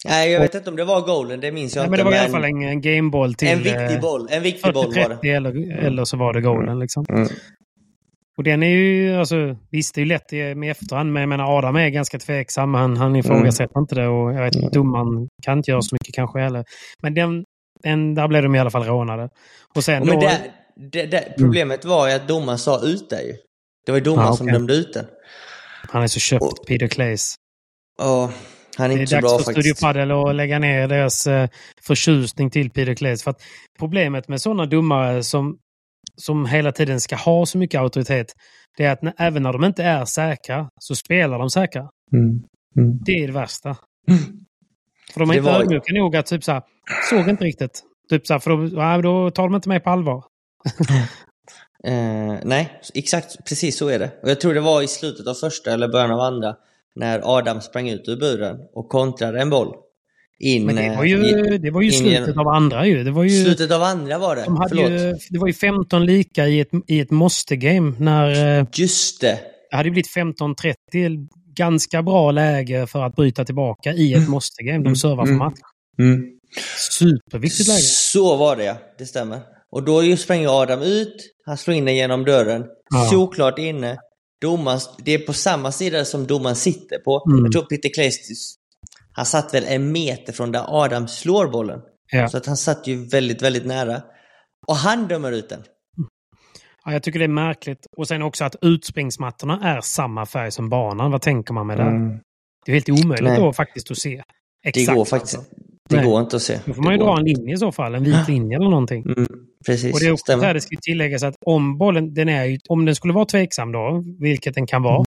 Speaker 3: Nej, jag vet inte om det var goalen, det minns jag
Speaker 2: Nej,
Speaker 3: inte.
Speaker 2: men det var i alla fall en, en gameboll till...
Speaker 3: En viktig
Speaker 2: eh,
Speaker 3: boll, en viktig boll var det.
Speaker 2: 40-30 eller, eller så var det goalen. Liksom.
Speaker 3: Mm.
Speaker 2: Och den är ju, alltså, visst det är ju lätt med efterhand, men jag menar Adam är ganska tveksam. Han, han ifrågasätter inte det och jag vet
Speaker 3: Mm.
Speaker 2: domaren kan inte göra så mycket kanske heller. Men den, den, där blev de i alla fall rånade. Och sen
Speaker 3: Men
Speaker 2: då,
Speaker 3: det, det, det, problemet var ju att domaren sa ut det ju. Det var ju domaren
Speaker 2: Ah,
Speaker 3: som
Speaker 2: okej.
Speaker 3: dömde ut den.
Speaker 2: han är så köpt,
Speaker 3: och-
Speaker 2: Peter Claes.
Speaker 3: Och han är
Speaker 2: Det är
Speaker 3: inte så
Speaker 2: dags
Speaker 3: bra
Speaker 2: för Studio
Speaker 3: faktiskt.
Speaker 2: Padel att lägga ner deras eh, förtjusning till Peter Claes. För att problemet med sådana domare som, som hela tiden ska ha så mycket auktoritet, det är att när, även när de inte är säkra så spelar de säkra.
Speaker 3: Mm. Mm.
Speaker 2: Det är det värsta. För de är
Speaker 3: Det
Speaker 2: inte
Speaker 3: var-
Speaker 2: ödmjuka nog att typ så här, såg inte riktigt. Typ så här, för då, ja, då tar de inte mig på allvar.
Speaker 3: Eh, nej, exakt precis så är det. Och jag tror det var i slutet av första eller början av andra när Adam sprang ut ur buren och kontrade en boll. In,
Speaker 2: Men det
Speaker 3: eh,
Speaker 2: var ju,
Speaker 3: i,
Speaker 2: det var ju
Speaker 3: in
Speaker 2: slutet
Speaker 3: genom-
Speaker 2: av andra ju. Det var ju...
Speaker 3: slutet av andra var det.
Speaker 2: de hade
Speaker 3: Förlåt.
Speaker 2: ju, det var ju 15 lika i ett, i ett måste-game när... eh,
Speaker 3: Just det.
Speaker 2: Det hade blivit 15-30. Ganska bra läge för att bryta tillbaka i ett måste-game. De servar för
Speaker 3: Mm.
Speaker 2: match.
Speaker 3: Mm.
Speaker 2: Superviktigt läge.
Speaker 3: Så var det ja, det stämmer. Och då ju springer Adam ut, han slår in den genom dörren.
Speaker 2: Ja.
Speaker 3: Såklart inne. Domaren, det är på samma sida som domaren sitter på.
Speaker 2: Mm.
Speaker 3: Jag tror Peter Kleistis, han satt väl en meter från där Adam slår bollen.
Speaker 2: Ja.
Speaker 3: Så att han satt ju väldigt, väldigt nära. Och han dömer ut den.
Speaker 2: Ja, jag tycker det är märkligt. Och sen också att utspringsmattorna är samma färg som banan. Vad tänker man med det? Det är helt omöjligt
Speaker 3: Nej.
Speaker 2: då faktiskt att se.
Speaker 3: Det
Speaker 2: Exakt,
Speaker 3: går faktiskt
Speaker 2: alltså.
Speaker 3: Det
Speaker 2: Nej.
Speaker 3: går inte att se.
Speaker 2: Då får
Speaker 3: Det
Speaker 2: man ju dra en linje i så fall. En vit linje eller någonting.
Speaker 3: Mm, precis,
Speaker 2: Och det är också så
Speaker 3: stämmer.
Speaker 2: här, det ska tilläggas att om bollen, den är ju, om den skulle vara tveksam då, vilket den kan
Speaker 3: Mm.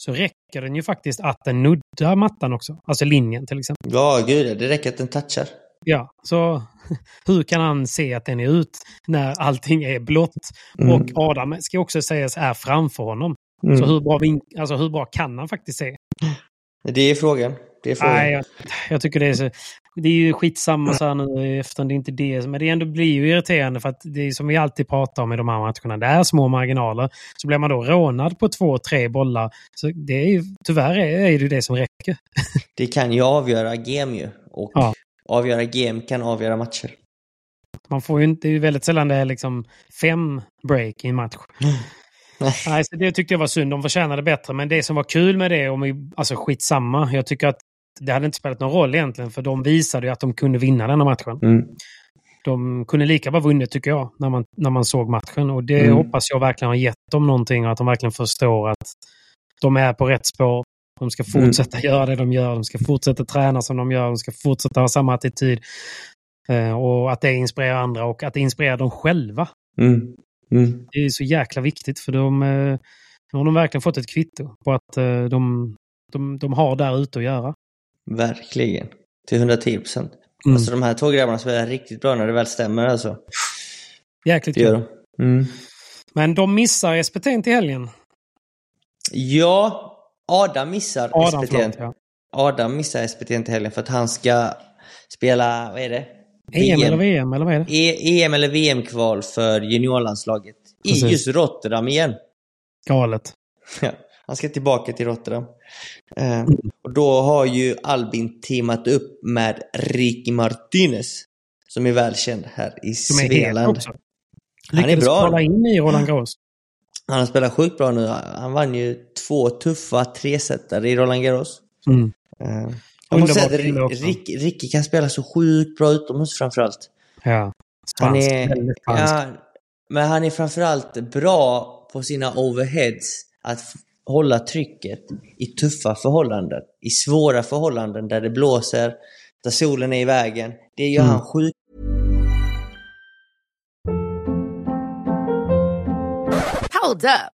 Speaker 2: Så räcker den ju faktiskt att den nuddar mattan också. Alltså linjen till exempel.
Speaker 3: Ja, gud det räcker att den touchar.
Speaker 2: Ja, så hur kan han se att den är ut när allting är blått?
Speaker 3: Mm.
Speaker 2: Och Adam ska också sägas är framför honom.
Speaker 3: Mm.
Speaker 2: Så hur bra, alltså hur bra kan han faktiskt se?
Speaker 3: Det är frågan. Det är frågan.
Speaker 2: Nej, jag, jag tycker det är så... Det är ju skitsamma så här nu i efterhand, det är inte det. Men det ändå blir ju irriterande för att det är som vi alltid pratar om i de här matcherna. Det är små marginaler. Så blir man då rånad på två, tre bollar. Så det är ju, tyvärr är, det det som räcker.
Speaker 3: Det kan ju avgöra game ju. Och
Speaker 2: Ja.
Speaker 3: avgöra game kan avgöra matcher.
Speaker 2: Man får ju inte, det är ju väldigt sällan det är liksom fem break i en match.
Speaker 3: Nej,
Speaker 2: så det tyckte jag var synd. De förtjänade bättre. Men det som var kul med det, om vi, alltså skitsamma. Jag tycker att det hade inte spelat någon roll egentligen. För de visade ju att de kunde vinna den här matchen.
Speaker 3: Mm.
Speaker 2: De kunde lika bra vunnit tycker jag, när man, när man såg matchen. Och det
Speaker 3: Mm.
Speaker 2: hoppas jag verkligen har gett dem någonting och att de verkligen förstår att de är på rätt spår. De ska
Speaker 3: Mm.
Speaker 2: fortsätta göra det de gör. De ska fortsätta träna som de gör. De ska fortsätta ha samma attityd. Eh, och att det inspirerar andra och att det inspirerar dem själva.
Speaker 3: Mm. Mm.
Speaker 2: Det är så jäkla viktigt för de, eh, nu har de verkligen fått ett kvitto på att eh, de, de, de har där ute att göra.
Speaker 3: Verkligen. Till 110 procent.
Speaker 2: Mm.
Speaker 3: Alltså de här två grabbarna spelar riktigt bra när det väl stämmer alltså.
Speaker 2: Jäkligt
Speaker 3: Det gör de. Mm.
Speaker 2: Men de missar SPT till helgen.
Speaker 3: Ja, Adam missar
Speaker 2: Adam, förlåt. Ja.
Speaker 3: Adam missar SPT till helgen för att han ska spela, vad är det?
Speaker 2: EM eller VM eller vad är det?
Speaker 3: E- EM eller VM-kval för juniorlandslaget. I just Rotterdam igen.
Speaker 2: Galet.
Speaker 3: Ja, han ska tillbaka till Rotterdam. Eh, och då har ju Albin teamat upp med Ricky Martinez. Som är välkänd här i
Speaker 2: Som
Speaker 3: Svealand. Han är bra.
Speaker 2: in i Roland Garros.
Speaker 3: Han har spelat sjukt bra nu. Han vann ju två tuffa tresetare i Roland Garros.
Speaker 2: Mm.
Speaker 3: Eh, jag måste säga att. Ricky, Ricky kan spela så sjukt bra utomhus framförallt.
Speaker 2: Ja.
Speaker 3: Han
Speaker 2: Spanskt.
Speaker 3: är, ja, men han är framförallt bra på sina overheads. Att hålla trycket i tuffa förhållanden. I svåra förhållanden där det blåser, där solen är i vägen. Det gör
Speaker 2: Mm.
Speaker 3: han sjukt
Speaker 4: Hold up.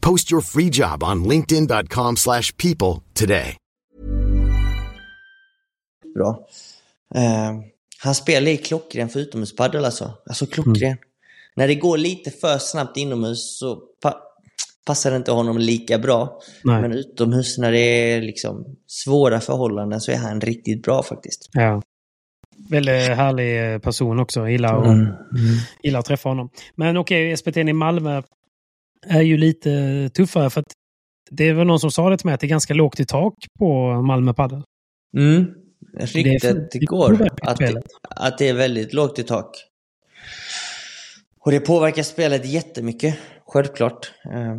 Speaker 5: Post your free job on linkedin.com/people slash people today.
Speaker 3: bra. Eh, han spelar i klockren för utomhuspadel alltså. Alltså klockren. När det går lite för snabbt inomhus så pa passar det inte honom lika bra.
Speaker 2: Nej.
Speaker 3: Men utomhus när det är liksom svåra förhållanden så är han riktigt bra faktiskt.
Speaker 2: Ja. Väldigt härlig person också. Gillar, att-
Speaker 3: Mm.
Speaker 2: gillar att träffa honom. Men okej, SPT i Malmö är ju lite tuffare för det var någon som sa det till mig att det är ganska lågt i tak på Malmö Padel.
Speaker 3: Mm.
Speaker 2: Det
Speaker 3: Ryktet det
Speaker 2: det
Speaker 3: går att,
Speaker 2: spelet.
Speaker 3: att det är väldigt lågt i tak. Och det påverkar spelet jättemycket, självklart. Eh,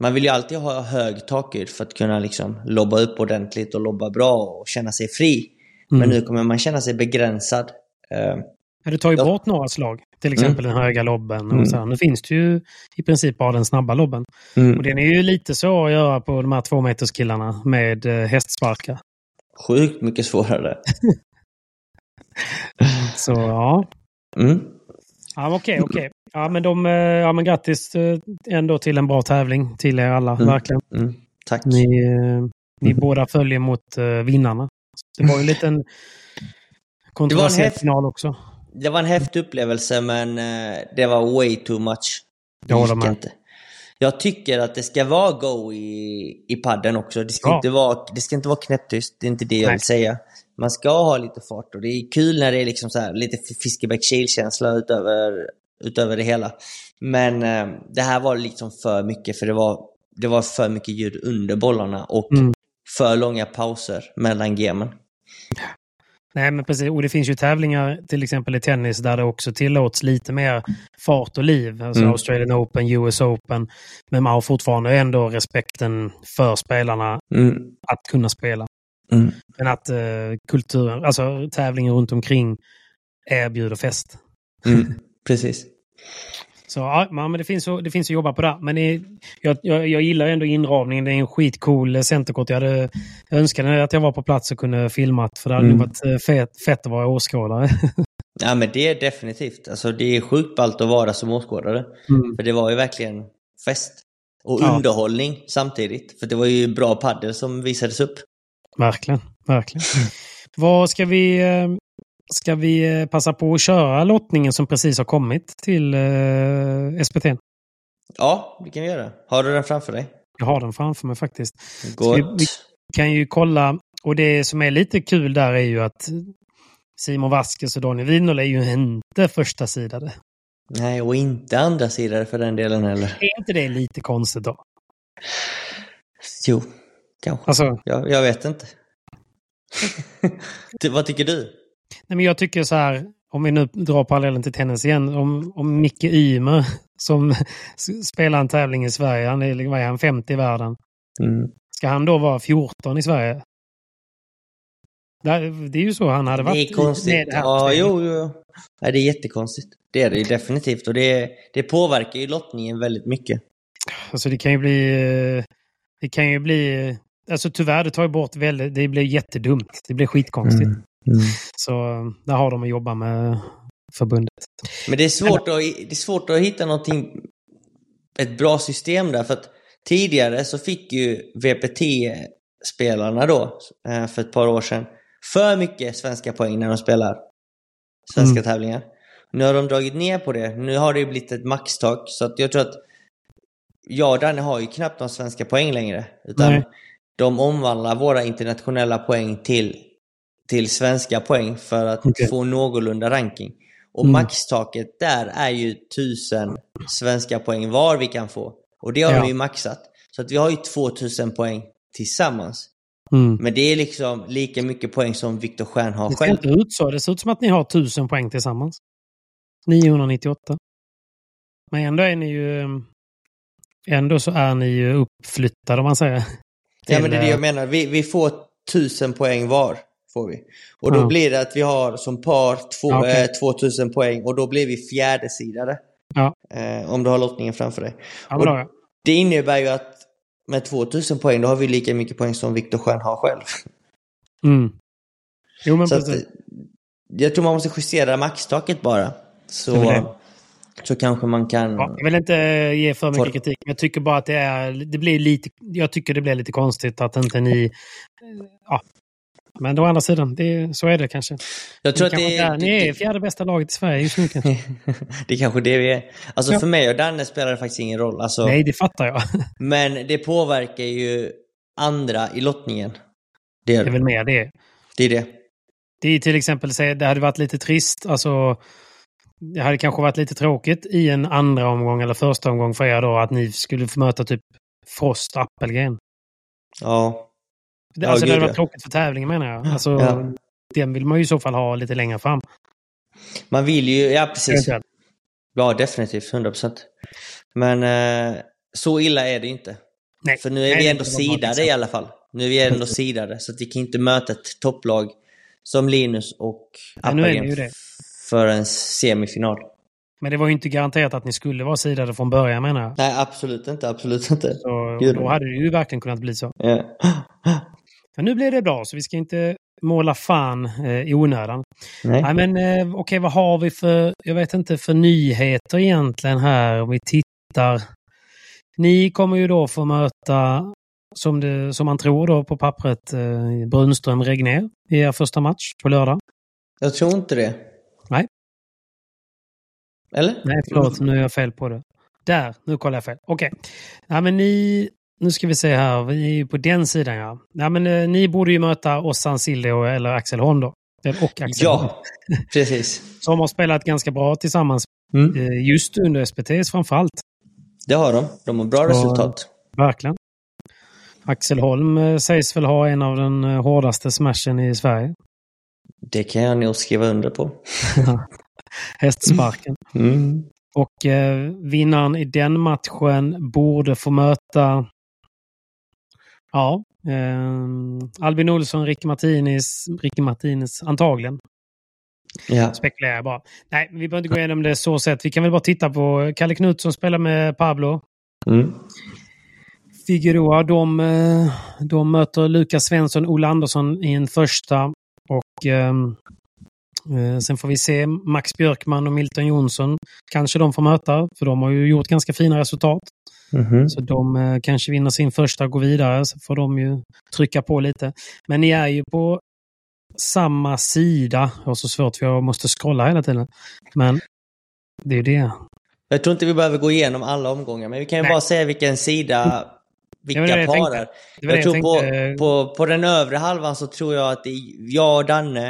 Speaker 3: Man vill ju alltid ha hög takhöjd för att kunna liksom lobba upp ordentligt och lobba bra och känna sig fri. Men
Speaker 2: Mm.
Speaker 3: nu kommer man känna sig begränsad.
Speaker 2: Du tar ju
Speaker 3: Ja.
Speaker 2: bort några slag. Till exempel den höga lobben.
Speaker 3: Mm.
Speaker 2: Och så här. Nu finns det ju i princip bara den snabba lobben. Och den är ju lite så att göra på de här tvåmeterskillarna med eh, hästsparkar.
Speaker 3: Sjukt mycket svårare.
Speaker 2: Så ja,
Speaker 3: Mm.
Speaker 2: ja okej, okej. Ja, men de, eh, ja, men grattis eh, ändå till en bra tävling till er alla,
Speaker 3: Mm.
Speaker 2: verkligen.
Speaker 3: Mm. Tack.
Speaker 2: Ni, ni
Speaker 3: Mm.
Speaker 2: båda följer mot vinnarna. Det var ju en liten kontroversiell final också.
Speaker 3: Det var en häftig upplevelse men eh, det var way too much. Det
Speaker 2: Jag håller med.
Speaker 3: inte. Jag tycker att det ska vara go i, i padden också. Det ska,
Speaker 2: Ja.
Speaker 3: inte vara, det ska inte vara knäpptyst. Det är inte det jag
Speaker 2: Nej.
Speaker 3: vill säga. Man ska ha lite fart och det är kul när det är liksom så här, lite Fiskebäck känsla utöver, utöver det hela. Men eh, det här var liksom för mycket för det var, det var för mycket ljud under bollarna och
Speaker 2: Mm.
Speaker 3: för långa pauser mellan gemen.
Speaker 2: Nej, men precis. Och det finns ju tävlingar, till exempel i tennis, där det också tillåts lite mer fart och liv. Alltså
Speaker 3: Mm.
Speaker 2: Australian Open, US Open. Men man har fortfarande ändå respekten för spelarna
Speaker 3: Mm.
Speaker 2: att kunna spela.
Speaker 3: Mm.
Speaker 2: Men att eh, kulturen, alltså tävlingen runt omkring erbjuder fest.
Speaker 3: Mm. Precis.
Speaker 2: Så ja, men det finns, att- det finns att jobba på det. Men det, jag, jag, jag gillar ändå inramningen. Det är en skitcool eh, centerkort. Jag, hade, jag önskade att jag var på plats och kunde filmat. För det hade
Speaker 3: Mm.
Speaker 2: varit eh, fett, fett att vara åskådare.
Speaker 3: Ja men det är definitivt. Alltså det är sjukt ballt att vara som åskådare.
Speaker 2: Mm.
Speaker 3: För det var ju verkligen fest. Och
Speaker 2: Ja.
Speaker 3: underhållning samtidigt. För det var ju bra paddel som visades upp.
Speaker 2: Verkligen, verkligen. Vad ska vi... Ska vi eh, passa på att köra lottningen som precis har kommit till eh, SPT?
Speaker 3: Ja, det kan vi göra. Har du den framför dig?
Speaker 2: Jag har den framför mig faktiskt. Vi- vi- kan ju kolla, och det som är lite kul där är ju att Simon Vasquez och Daniel Wienerl är ju inte första sidade.
Speaker 3: Nej, och inte andra sidor för den delen heller.
Speaker 2: Är inte det lite konstigt då?
Speaker 3: Jo, kanske.
Speaker 2: Alltså,
Speaker 3: Jag, jag vet inte. vad tycker du?
Speaker 2: Nej men jag tycker så här, om vi nu drar parallellen till tennis igen, om, om Micke Ymer som spelar en tävling i Sverige, han är, vad är han, 50 i världen.
Speaker 3: Mm.
Speaker 2: Ska han då vara 14 i Sverige? Det är ju så han hade varit.
Speaker 3: Det är konstigt. Ja, jo, jo. Nej, det är jättekonstigt. Det är det ju definitivt. Och det, det påverkar ju lottningen väldigt mycket.
Speaker 2: Alltså det kan ju bli... eh, Det kan ju bli... Alltså tyvärr, det tar ju bort väldigt... Det blir jättedumt. Det blir skitkonstigt.
Speaker 3: Mm.
Speaker 2: Så eh, där har de att jobba med förbundet.
Speaker 3: Men det är, svårt att, det är svårt att hitta någonting, ett bra system där. För att tidigare så fick ju VPT-spelarna då, eh, för ett par år sedan, för mycket svenska poäng när de spelar svenska
Speaker 2: Mm.
Speaker 3: tävlingar. Nu har de dragit ner på det. Nu har det ju blivit ett maxtak. Så att jag tror att jag och Danne har ju knappt några svenska poäng längre. Utan
Speaker 2: Nej.
Speaker 3: de omvandlar våra internationella poäng till, till svenska poäng för att
Speaker 2: Okej.
Speaker 3: få någorlunda ranking. Och
Speaker 2: Mm.
Speaker 3: maxtaket där är ju tusen svenska poäng var vi kan få. Och det har
Speaker 2: Ja.
Speaker 3: de ju maxat. Så att vi har ju 2000 poäng tillsammans.
Speaker 2: Mm.
Speaker 3: Men det är liksom lika mycket poäng som Viktor Stjern har
Speaker 2: Det ser
Speaker 3: själv.
Speaker 2: inte ut så. Det ser ut som att ni har 1000 poäng tillsammans. 998. Men ändå är ni ju... eh, Ändå så är ni ju uppflyttade om man säger.
Speaker 3: Ja men det är det jag menar. Vi, vi får 1000 poäng var. Får vi. Och då
Speaker 2: Ja.
Speaker 3: blir det att vi har som par två,
Speaker 2: Ja, okej.
Speaker 3: eh, 2000 poäng och då blir vi fjärdesidare.
Speaker 2: Ja.
Speaker 3: Eh, om du har lottningen framför dig.
Speaker 2: Ja, ja.
Speaker 3: Det innebär ju att med 2000 poäng då har vi lika mycket poäng som Viktor Schön har själv.
Speaker 2: Mm. Jo, men
Speaker 3: Så att,
Speaker 2: precis.
Speaker 3: eh, jag tror man måste justera maxtaket bara. Så,
Speaker 2: Det
Speaker 3: så kanske man kan...
Speaker 2: Ja, jag vill inte ge för mycket kritik, men jag tycker bara att det är, det blir lite, jag tycker det blir lite konstigt att inte ni, ja. Men å andra sidan, det, så är det kanske.
Speaker 3: jag tror
Speaker 2: ni,
Speaker 3: att det,
Speaker 2: kanske inte är, ni är
Speaker 3: det,
Speaker 2: fjärde bästa laget i Sverige just nu kanske.
Speaker 3: det är kanske det vi är. Alltså
Speaker 2: Ja.
Speaker 3: för mig och Danne spelar det faktiskt ingen roll. Alltså,
Speaker 2: Nej, det fattar jag.
Speaker 3: Men det påverkar ju andra i lottningen. Det
Speaker 2: Det
Speaker 3: är
Speaker 2: är
Speaker 3: det.
Speaker 2: väl mer det.
Speaker 3: Det är det.
Speaker 2: Det är till exempel, det hade varit lite trist, alltså det hade kanske varit lite tråkigt i en andra omgång eller första omgång för er då att ni skulle få möta typ Frost Appelgren.
Speaker 3: Ja.
Speaker 2: Det,
Speaker 3: Ja,
Speaker 2: alltså det
Speaker 3: gud,
Speaker 2: hade
Speaker 3: ja.
Speaker 2: varit tråkigt för tävlingen menar jag. Alltså,
Speaker 3: Ja.
Speaker 2: Den vill man ju i så fall ha lite längre fram.
Speaker 3: Man vill ju, ja precis. Ja, definitivt. 100%. Men eh, så illa är det inte.
Speaker 2: Nej.
Speaker 3: För nu är
Speaker 2: Nej,
Speaker 3: vi
Speaker 2: det
Speaker 3: ändå sidade i alla fall. Nu är vi ändå sidade. Så att vi kan inte möta ett topplag som Linus och
Speaker 2: Nej, nu är
Speaker 3: Appelgren
Speaker 2: det.
Speaker 3: för en semifinal.
Speaker 2: Men det var ju inte garanterat att ni skulle vara sidade från början menar jag.
Speaker 3: Nej, absolut inte. Absolut inte.
Speaker 2: Så,
Speaker 3: Gud.
Speaker 2: då hade det ju verkligen kunnat bli så.
Speaker 3: Ja.
Speaker 2: Men nu blir det bra, så vi ska inte måla fan eh, i onödan.
Speaker 3: Nej.
Speaker 2: Nej, men eh, okej, vad har vi för, jag vet inte, för nyheter egentligen här om vi tittar. Ni kommer ju då få möta, som, det, som man tror då på pappret, eh, Brunström-Regner i er första match på lördag.
Speaker 3: Jag tror inte det.
Speaker 2: Nej.
Speaker 3: Eller?
Speaker 2: Nej, förlåt, nu är jag fel på det. Där, nu kollar jag fel. Okej. Ja, men ni, nu ska vi se här, vi är ju på den sidan ja. ja men, eh, ni borde ju möta Ossan Sildio eller Axel Holm då. Eller- Och Axel Holm.
Speaker 3: Ja, precis.
Speaker 2: Som har spelat ganska bra tillsammans,
Speaker 3: Mm.
Speaker 2: eh, just under SPTs framförallt.
Speaker 3: Det har de. De har bra
Speaker 2: Så-
Speaker 3: resultat.
Speaker 2: Verkligen. Axel Holm eh, sägs väl ha en av den eh, hårdaste smashen i Sverige.
Speaker 3: Det kan jag nog skriva under på.
Speaker 2: Hästsparken.
Speaker 3: Mm.
Speaker 2: Och eh, vinnaren i den matchen borde få möta Ja, eh, Albin Olsson, Ricky Martinez, Ricky Martinez antagligen.
Speaker 3: Ja.
Speaker 2: Spekulerar jag bara. Nej, vi behöver inte gå igenom det så sett. Vi kan väl bara titta på Kalle Knutsson spelar med Pablo.
Speaker 3: Mm.
Speaker 2: Figueroa, de, eh, de möter Lukas Svensson, Ola Andersson i en första. Och ehm, eh, sen får vi se Max Björkman och Milton Jonsson. Kanske de får möta, för de har ju gjort ganska fina resultat.
Speaker 3: Mhm.
Speaker 2: Så de eh, kanske vinner sin första och går vidare, så får de ju trycka på lite. Men ni är ju på samma sida. Jag har så svårt för jag måste scrolla hela tiden. Men det är det.
Speaker 3: Jag tror inte vi behöver gå igenom alla omgångar, men vi kan ju
Speaker 2: Nej.
Speaker 3: bara säga vilken sida, vilka
Speaker 2: Det det jag
Speaker 3: par
Speaker 2: tänkte.
Speaker 3: är.
Speaker 2: Det var
Speaker 3: Jag
Speaker 2: det
Speaker 3: tror på,
Speaker 2: tänkte.
Speaker 3: på, på den övre halvan så tror jag att det är jag och Danne,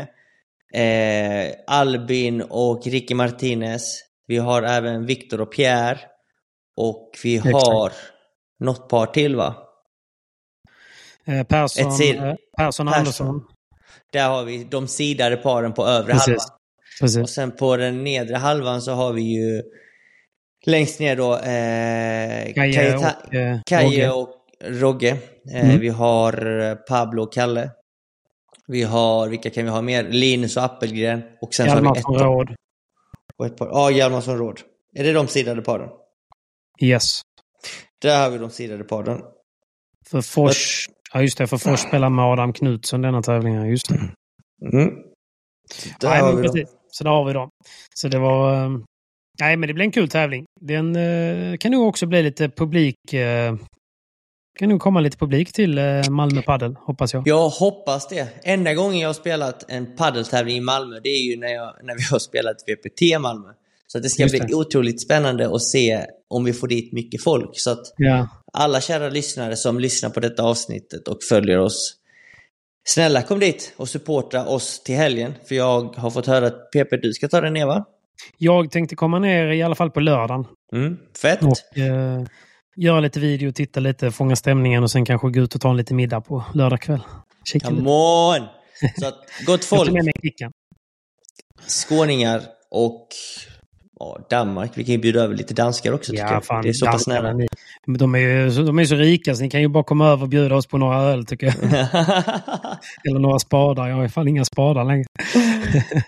Speaker 3: eh, Albin och Ricky Martinez. Vi har även Viktor och Pierre. Och vi
Speaker 2: Exakt.
Speaker 3: har något par till va?
Speaker 2: Eh, Persson, eh, Persson och. Andersson.
Speaker 3: Där har vi de sidade paren på övre
Speaker 2: Precis.
Speaker 3: halvan. Och
Speaker 2: Precis.
Speaker 3: sen på den nedre halvan så har vi ju längst ner då eh,
Speaker 2: Kaje och eh,
Speaker 3: Kaje och Rogge. Eh,
Speaker 2: Mm.
Speaker 3: Vi har eh, Pablo och Kalle. Vi har, vilka kan vi ha mer? Linus och Appelgren. Och sen så har vi
Speaker 2: Hjalmarsson
Speaker 3: ett, par-
Speaker 2: Råd.
Speaker 3: och ett par. Ja, Hjalmarsson Råd. Är det de sidade paren?
Speaker 2: Yes.
Speaker 3: Där har vi de sidade paren.
Speaker 2: För Fors, ja just det, för Fors spelar med Adam Knutsson denna tävlingen. Just det.
Speaker 3: Mm. Där
Speaker 2: Nej,
Speaker 3: har vi dem.
Speaker 2: precis. Så där har vi dem. Så det var... eh, Nej, men det blir en kul tävling. Den eh, kan nog också bli lite publik... Eh, kan nog komma lite publik till Malmö Padel, hoppas jag.
Speaker 3: Jag hoppas det. Enda gången jag har spelat en paddeltävling i Malmö, det är ju när, jag, när vi har spelat VPT Malmö. Så det ska
Speaker 2: Just
Speaker 3: bli
Speaker 2: det.
Speaker 3: otroligt spännande att se om vi får dit mycket folk. Så att
Speaker 2: Ja.
Speaker 3: alla kära lyssnare som lyssnar på detta avsnittet och följer oss. Snälla kom dit och supporta oss till helgen. För jag har fått höra att PP, du ska ta dig ner va?
Speaker 2: Jag tänkte komma ner i alla fall på lördagen.
Speaker 3: Mm, fett!
Speaker 2: Och eh, göra lite video, titta lite, fånga stämningen och sen kanske gå ut och ta en liten middag på lördag kväll. Kika lite.
Speaker 3: Come on! Så att, gott
Speaker 2: Jag tar
Speaker 3: folk,
Speaker 2: med mig Kickan.
Speaker 3: skåningar och Ja, Danmark. Vi kan ju bjuda över lite danskar också
Speaker 2: Ja, fan.
Speaker 3: det är så pass nära.
Speaker 2: ni- de är ju de är så rika så ni kan ju bara komma över och bjuda oss på några öl tycker jag. Eller några spadar. Jag har fan inga spadar längre.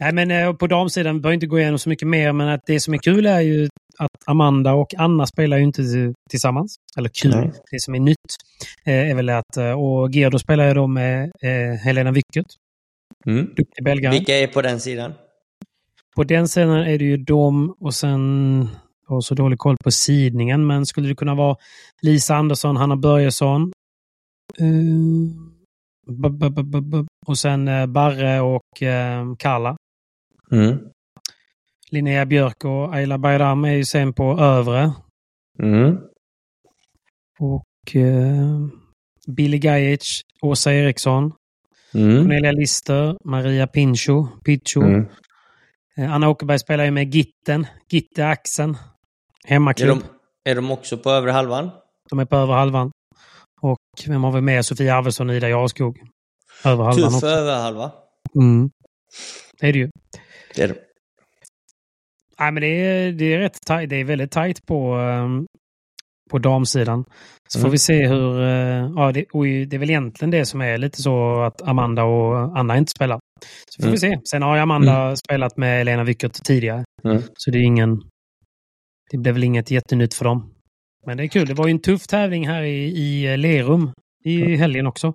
Speaker 2: Nej, men eh, på damsidan vi behöver inte gå igenom så mycket mer, men att det som är kul är ju att Amanda och Anna spelar ju inte tillsammans. Eller kul.
Speaker 3: Nej.
Speaker 2: Det som är nytt eh, är väl att... eh, Och Gerdo spelar ju då med Helena Wickert.
Speaker 3: mm.
Speaker 2: Duktig belgare.
Speaker 3: Vilka är på den sidan?
Speaker 2: På den sidan är det ju de och sen... Jag har så dålig koll på sidningen, men skulle det kunna vara Lisa Andersson, Hanna Börjesson. bu- och sen eh, Barre och eh, Kalla.
Speaker 3: Mm.
Speaker 2: Linnea Björk och Ayla Bayram är ju sen på övre.
Speaker 3: Mm.
Speaker 2: Och eh, Billy Gajic, Åsa Eriksson,
Speaker 3: Mm.
Speaker 2: Cornelia Lister, Maria Pincho, Picho. Eh, Anna Åkerberg spelar ju med Gitten, Gitte Axen.
Speaker 3: Är,
Speaker 2: Hemmaklubb.
Speaker 3: de, är de också på övre halvan?
Speaker 2: De är på över halvan. Och vem har vi med? Sofia Arvidsson och Ida Jarskog. Över halvan
Speaker 3: Tuff
Speaker 2: också.
Speaker 3: över halva.
Speaker 2: Mm. Det är det ju.
Speaker 3: Det är de.
Speaker 2: Nej, men det är, det är, rätt tajt, det är väldigt tajt på, ehm, på damsidan. Så får
Speaker 3: Mm.
Speaker 2: vi se hur... eh, ja, det, det är väl egentligen det som är lite så att Amanda och Anna inte spelar. Så får
Speaker 3: Mm.
Speaker 2: vi se. Sen har ju Amanda spelat med Lena Wickert tidigare.
Speaker 3: Mm.
Speaker 2: Så det är ingen... Det blev väl inget jättenytt för dem. Men det är kul. Det var ju en tuff tävling här i, i Lerum i helgen också.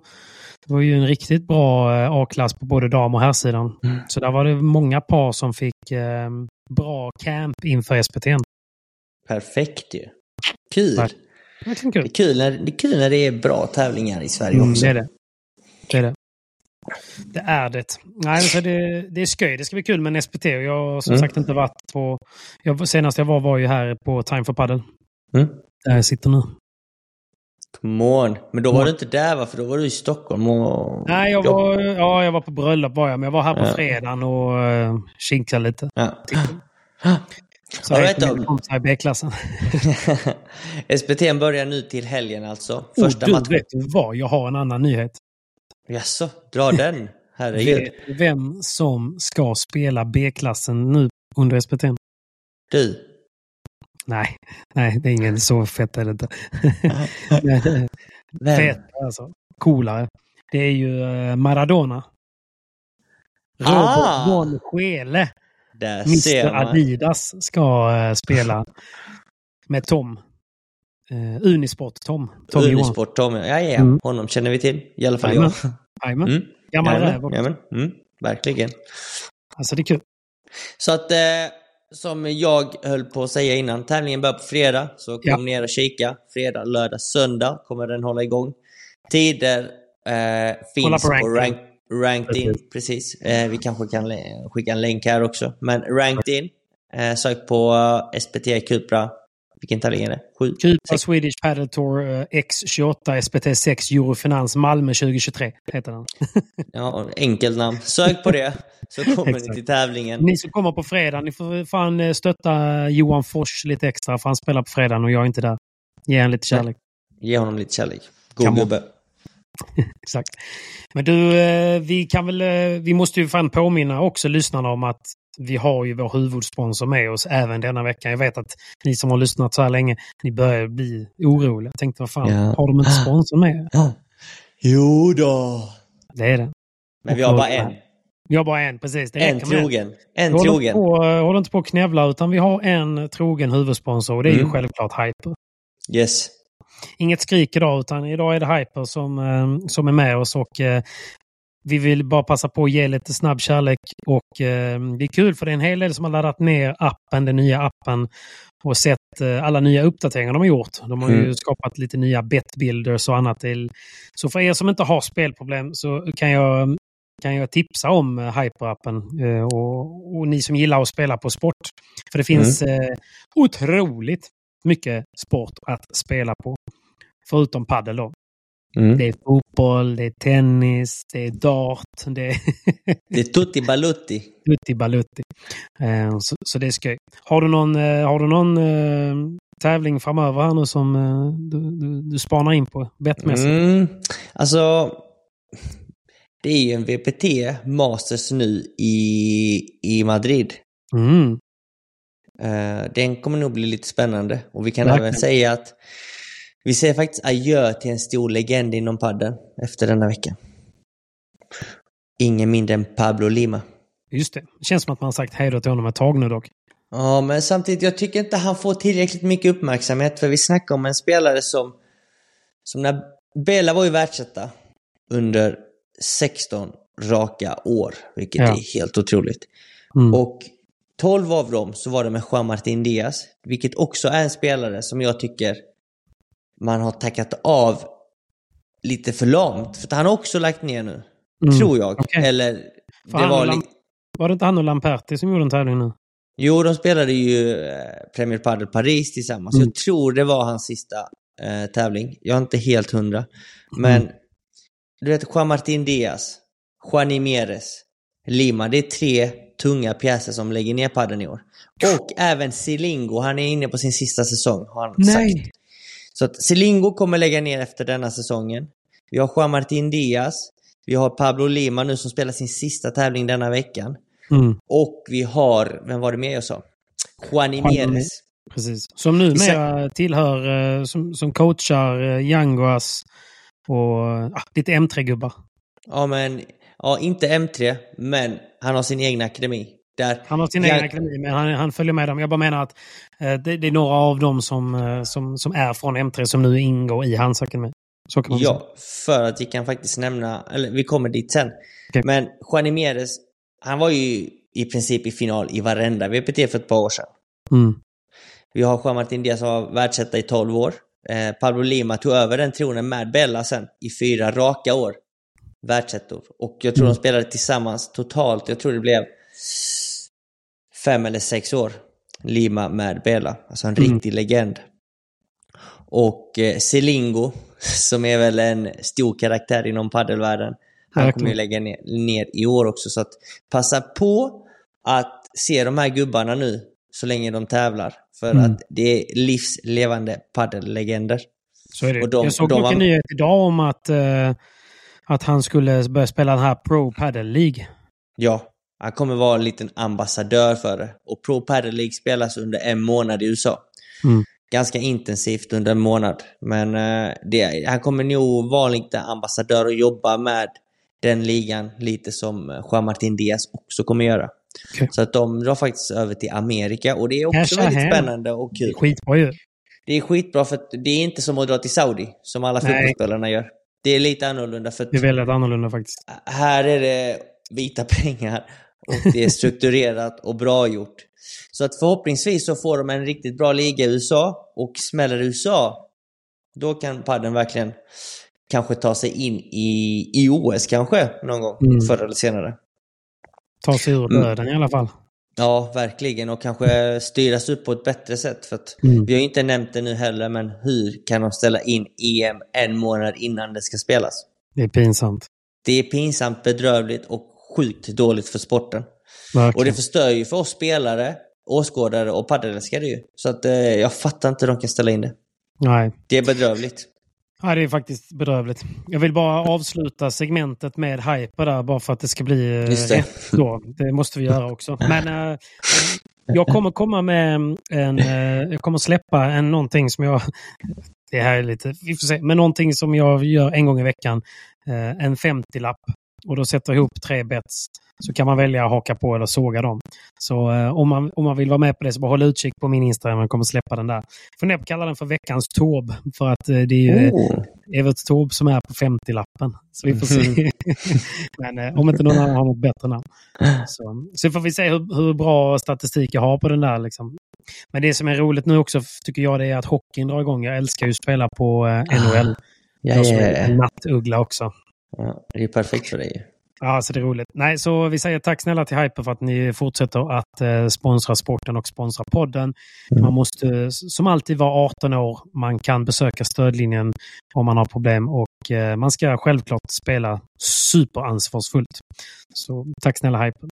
Speaker 2: Det var ju en riktigt bra eh, A-klass på både dam och herrsidan.
Speaker 3: Mm.
Speaker 2: Så där var det många par som fick eh, bra camp inför SPT.
Speaker 3: Perfekt ju. Kul. Det
Speaker 2: kul.
Speaker 3: är kul, när, det är kul när det är bra tävlingar i Sverige
Speaker 2: Mm,
Speaker 3: också.
Speaker 2: det är det. Det är det. Det är det. Nej, så det, det är skoj. Det ska bli kul med en SPT. Och jag har som
Speaker 3: Mm.
Speaker 2: sagt inte varit på... Jag, senast jag var var ju här på Time for Paddle.
Speaker 3: Mm.
Speaker 2: Där jag sitter nu.
Speaker 3: Come on. Men då var
Speaker 2: Mm.
Speaker 3: du inte där va? För då var du i Stockholm och...
Speaker 2: Nej, jag var, ja, jag var på bröllop var jag, men jag var här på
Speaker 3: Ja.
Speaker 2: fredagen och uh, kinkade lite.
Speaker 3: Ja.
Speaker 2: Så
Speaker 3: Jag vet om-
Speaker 2: i B-klassen.
Speaker 3: SPT börjar nu till helgen alltså. Första
Speaker 2: du,
Speaker 3: matchen.
Speaker 2: vet du vad? Jag har en annan nyhet.
Speaker 3: Jaså, dra den. Herregud.
Speaker 2: Vem som ska spela B-klassen nu under SPT?
Speaker 3: Du.
Speaker 2: Nej, nej, det är ingen så fett är det inte.
Speaker 3: Vem?
Speaker 2: fett alltså. Coolare. Det är ju eh, Maradona. Robert
Speaker 3: Ah!
Speaker 2: von Schele.
Speaker 3: Där
Speaker 2: Mr. Adidas ska eh, spela med Tom. Uh, Unisport Tom. Tom Johansson.
Speaker 3: Unisport Tom. Ja, ja.
Speaker 2: Mm.
Speaker 3: Honom känner vi till. I alla fall
Speaker 2: Jajamän.
Speaker 3: jag.
Speaker 2: Jajamän.
Speaker 3: Mm.
Speaker 2: Gammal räv.
Speaker 3: Mm. Verkligen.
Speaker 2: Alltså det är kul.
Speaker 3: Så att, eh, som jag höll på att säga innan, tävlingen börjar på fredag. Så kom
Speaker 2: Ja.
Speaker 3: ner och kika. Fredag, lördag, söndag kommer den hålla igång. Tider eh, finns
Speaker 2: på
Speaker 3: på rank, ranked in. Precis. Eh, vi kanske kan skicka en länk här också. Men ranked in. Eh, sök på eh, SPT Cupra. Vilken tävling är det? Sju? Sex?
Speaker 2: Swedish Padel Tour eh, X28 SPT 6 Eurofinans Malmö 2023 heter den.
Speaker 3: Ja, enkelt namn. Sök på det. Så kommer ni till tävlingen.
Speaker 2: Ni som kommer på fredag, ni får fan eh, stötta Johan Fors lite extra för han spelar på fredagen och jag är inte där. Ge en lite kärlek.
Speaker 3: Ge honom lite kärlek. God gubbe.
Speaker 2: Exakt. Men du, eh, vi kan väl... Vi måste ju fan påminna också lyssnarna om att vi har ju vår huvudsponsor med oss även denna vecka. Jag vet att ni som har lyssnat så här länge, ni börjar bli oroliga. Jag tänkte, vad fan,
Speaker 3: Ja.
Speaker 2: har de inte sponsor med?
Speaker 3: Jo då.
Speaker 2: Det är det.
Speaker 3: Men vi har bara en.
Speaker 2: Vi har bara en, precis. Det
Speaker 3: En trogen. En
Speaker 2: Vi håller
Speaker 3: trogen.
Speaker 2: inte, på, eh, håller inte på att knävla, utan vi har en trogen huvudsponsor och det är ju
Speaker 3: Mm.
Speaker 2: självklart Hyper.
Speaker 3: Yes.
Speaker 2: Inget skrik idag, utan idag är det Hyper som, eh, som är med oss och eh, vi vill bara passa på att ge lite snabb kärlek och eh, det är kul för det är en hel del som har laddat ner appen, den nya appen och sett eh, alla nya uppdateringar de har gjort. De har ju
Speaker 3: Mm.
Speaker 2: skapat lite nya betbuilders och annat. Till. Så för er som inte har spelproblem så kan jag, kan jag tipsa om eh, Hyper-appen eh, och, och ni som gillar att spela på sport. För det finns eh, otroligt mycket sport att spela på. Förutom padel då.
Speaker 3: Mm.
Speaker 2: Det är fotboll, det är tennis, det är dart, det är
Speaker 3: Det är tutti balutti.
Speaker 2: Lutti Balutti. Eh, så, så det är skoj. Har du någon, eh, har du någon eh, tävling framöver här nu som du, du, du spanar in på bettmässigt?
Speaker 3: Mm. Alltså, det är ju en VPT Masters nu i, i Madrid.
Speaker 2: Mm.
Speaker 3: Den kommer nog bli lite spännande. Och vi kan
Speaker 2: Verkligen.
Speaker 3: även säga att vi säger faktiskt adjö till en stor legend inom padden efter denna vecka. Ingen mindre än Pablo Lima.
Speaker 2: Just det. Det känns som att man sagt hej då till honom ett tag nu dock.
Speaker 3: Ja, men samtidigt, jag tycker inte han får tillräckligt mycket uppmärksamhet för vi snackar om en spelare som, som när Bela var ju världsetta under 16 raka år, vilket
Speaker 2: Ja.
Speaker 3: är helt otroligt.
Speaker 2: Mm.
Speaker 3: Och 12 av dem så var det med Juan Martin Diaz, vilket också är en spelare som jag tycker man har tackat av lite för lamt. För han har också lagt ner nu,
Speaker 2: Mm.
Speaker 3: tror jag.
Speaker 2: Okej.
Speaker 3: Eller,
Speaker 2: För
Speaker 3: det var lite...
Speaker 2: Var det inte han och Lamperti som gjorde en tävling nu?
Speaker 3: Jo, de spelade ju eh, Premier Padel Paris tillsammans.
Speaker 2: Mm.
Speaker 3: Jag tror det var hans sista eh, tävling. Jag är inte helt hundra. Men
Speaker 2: Mm.
Speaker 3: du vet, Juan Martin Diaz, Juan Meres, Lima. Det är tre tunga pjäser som lägger ner padden i år. Och även Silingo, han är inne på sin sista säsong har han sagt. Så att Silingo kommer lägga ner efter denna säsongen. Vi har Juan Martin Diaz. Vi har Pablo Lima nu som spelar sin sista tävling denna veckan.
Speaker 2: Mm.
Speaker 3: Och vi har, vem var det mer jag sa? Juan Meres.
Speaker 2: Precis. Som numera tillhör, eh, som, som coachar eh, Yanguas och ah, lite M3-gubbar.
Speaker 3: Ja, men ja, inte M3, men han har sin egen akademi. Där,
Speaker 2: Han har sin
Speaker 3: Ja.
Speaker 2: egen akademi, men han, han följer med dem. Jag bara menar att eh, det, det är några av dem som, eh, som, som är från M3 som nu ingår i hans akademi. Så kan man säga.
Speaker 3: ja, för att vi kan faktiskt nämna, eller vi kommer dit sen.
Speaker 2: Okej.
Speaker 3: Men Juan Meres, han var ju i princip i final i varenda VPT för ett par år sedan.
Speaker 2: Mm.
Speaker 3: Vi har Juan Martin Diaz som var världsetta i 12 år. Eh, Pablo Lima tog över den tronen med Bella sen i fyra raka år. Världsettor. Och jag tror
Speaker 2: Mm.
Speaker 3: de spelade tillsammans totalt, jag tror det blev fem eller sex år. Lima med Bella. Alltså en
Speaker 2: Mm.
Speaker 3: riktig legend. Och eh, Selingo, som är väl en stor karaktär inom paddelvärlden. Han kommer ju lägga ner, ner i år också. Så att passa på att se de här gubbarna nu så länge de tävlar. För
Speaker 2: Mm.
Speaker 3: att det är livslevande paddellegender.
Speaker 2: Så är det.
Speaker 3: Och de-
Speaker 2: jag såg
Speaker 3: de var-
Speaker 2: nyhet idag om att, eh, att han skulle börja spela den här Pro Padel League.
Speaker 3: Ja, han kommer vara en liten ambassadör för det. Och Pro Padel League spelas under en månad i USA.
Speaker 2: Mm.
Speaker 3: Ganska intensivt under en månad. Men eh, det, han kommer nog vara lite ambassadör och jobba med den ligan lite som eh, Juan Martin Diaz också kommer göra.
Speaker 2: Okej.
Speaker 3: Så att de drar faktiskt över till Amerika och det är också
Speaker 2: Casha
Speaker 3: väldigt
Speaker 2: hem.
Speaker 3: spännande och kul.
Speaker 2: Skitbra ju.
Speaker 3: Det är skitbra för att det är inte som att dra till Saudi som alla
Speaker 2: Nej.
Speaker 3: fotbollsspelarna gör. Det är lite annorlunda för att
Speaker 2: Det är väldigt annorlunda faktiskt.
Speaker 3: här är det vita pengar och det är strukturerat och bra gjort. Så att förhoppningsvis så får de en riktigt bra liga i USA och smäller USA, då kan padden verkligen kanske ta sig in i, i OS kanske någon gång
Speaker 2: Mm.
Speaker 3: förr eller senare.
Speaker 2: Ta sig ur
Speaker 3: Mm.
Speaker 2: döden i alla fall.
Speaker 3: Ja, verkligen. Och kanske styras upp på ett bättre sätt. För
Speaker 2: Mm.
Speaker 3: Vi har ju inte nämnt det nu heller, men hur kan de ställa in EM en månad innan det ska spelas?
Speaker 2: Det är pinsamt.
Speaker 3: Det är pinsamt, bedrövligt och sjukt dåligt för sporten. Och
Speaker 2: Verkligen.
Speaker 3: det förstör ju för oss spelare, åskådare och paddelälskare ju. Så att eh, jag fattar inte hur de kan ställa in det.
Speaker 2: Nej.
Speaker 3: Det är bedrövligt.
Speaker 2: Ja, det är faktiskt bedrövligt. Jag vill bara avsluta segmentet med hyper där, bara för att det ska bli eh,
Speaker 3: Just det.
Speaker 2: rätt då. Det måste vi göra också. Men eh, jag kommer komma med en... Eh, jag kommer släppa en, någonting som jag... Det här är lite... Vi får se. Men någonting som jag gör en gång i veckan. Eh, en 50-lapp. Och då sätter ihop tre bets. Så kan man välja att haka på eller såga dem. Så eh, om, man, om man vill vara med på det så bara håll utkik på min Instagram. Jag kommer släppa den där. Funderar på att kalla den för veckans Taube. För att eh, det är ju...
Speaker 3: Oh.
Speaker 2: Evert Taube som är på 50-lappen. Så vi får se. Men eh, om inte någon annan har något bättre namn. Så, så får vi se hur, hur bra statistik jag har på den där. Liksom. Men det som är roligt nu också tycker jag det är att hockeyn drar igång. Jag älskar ju att spela på eh, NHL.
Speaker 3: Ja,
Speaker 2: Jag är en nattuggla också.
Speaker 3: Ja, det är perfekt för dig ju.
Speaker 2: Ja, så det är roligt. Nej, så vi säger tack snälla till Hyper för att ni fortsätter att eh, sponsra sporten och sponsra podden. Man måste som alltid vara 18 år. Man kan besöka stödlinjen om man har problem och eh, man ska självklart spela superansvarsfullt. Så tack snälla Hyper.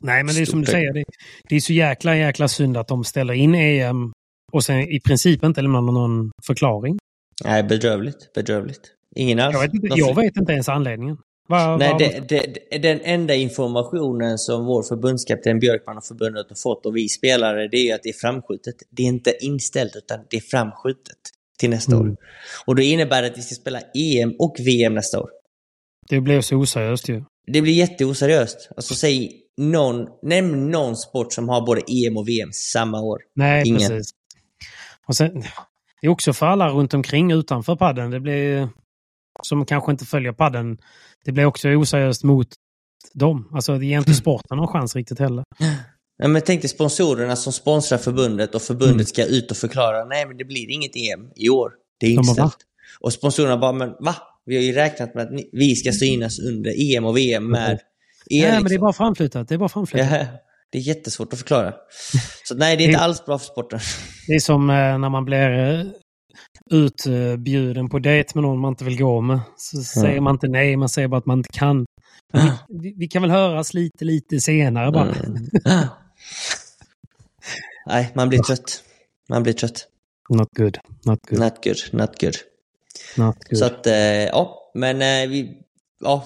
Speaker 2: Nej, men det är som du säger. Det, det är så jäkla, jäkla synd att de ställer in EM och sen i princip inte lämnar någon förklaring.
Speaker 3: Nej, bedrövligt. Bedrövligt. Ingen alls.
Speaker 2: Jag vet inte, jag vet inte ens anledningen. Va,
Speaker 3: Nej,
Speaker 2: va-
Speaker 3: det, det, den enda informationen som vår förbundskapten Björkman och förbundet har fått och vi spelare, det är att det är framskjutet. Det är inte inställt, utan det är framskjutet till nästa
Speaker 2: Mm.
Speaker 3: år. Och det innebär att vi ska spela EM och VM nästa år.
Speaker 2: det blev så oseriöst ju.
Speaker 3: Det blir jätteoseriöst. Alltså säg någon, nämn någon sport som har både EM och VM samma år.
Speaker 2: Nej,
Speaker 3: Ingen.
Speaker 2: precis. Och sen, det är också för alla runt omkring utanför padden. Det blir, som kanske inte följer padden, det blir också oseriöst mot dem. Alltså det ger inte sporten någon chans riktigt heller.
Speaker 3: Ja, men tänk dig sponsorerna som sponsrar förbundet och förbundet
Speaker 2: Mm.
Speaker 3: ska ut och förklara nej men det blir inget EM i år. Det är inställt. Och sponsorerna bara, men va? Vi har ju räknat med att ni, vi ska synas under EM och VM med er.
Speaker 2: Nej, men det är
Speaker 3: liksom.
Speaker 2: bara framflyttat. Det är bara framflyttat.
Speaker 3: Ja, det är jättesvårt att förklara. Så nej, det är inte alls bra för sporten.
Speaker 2: Det är som eh, när man blir eh, utbjuden på dejt med någon man inte vill gå med. Så säger man inte nej, man säger bara att man inte kan. Vi, vi, vi kan väl höras lite, lite senare bara.
Speaker 3: Mm. nej, man blir trött. Man blir trött.
Speaker 2: Not good. Not good.
Speaker 3: Not good, not good.
Speaker 2: Not good.
Speaker 3: Så att, eh, ja, men eh, vi... Ja,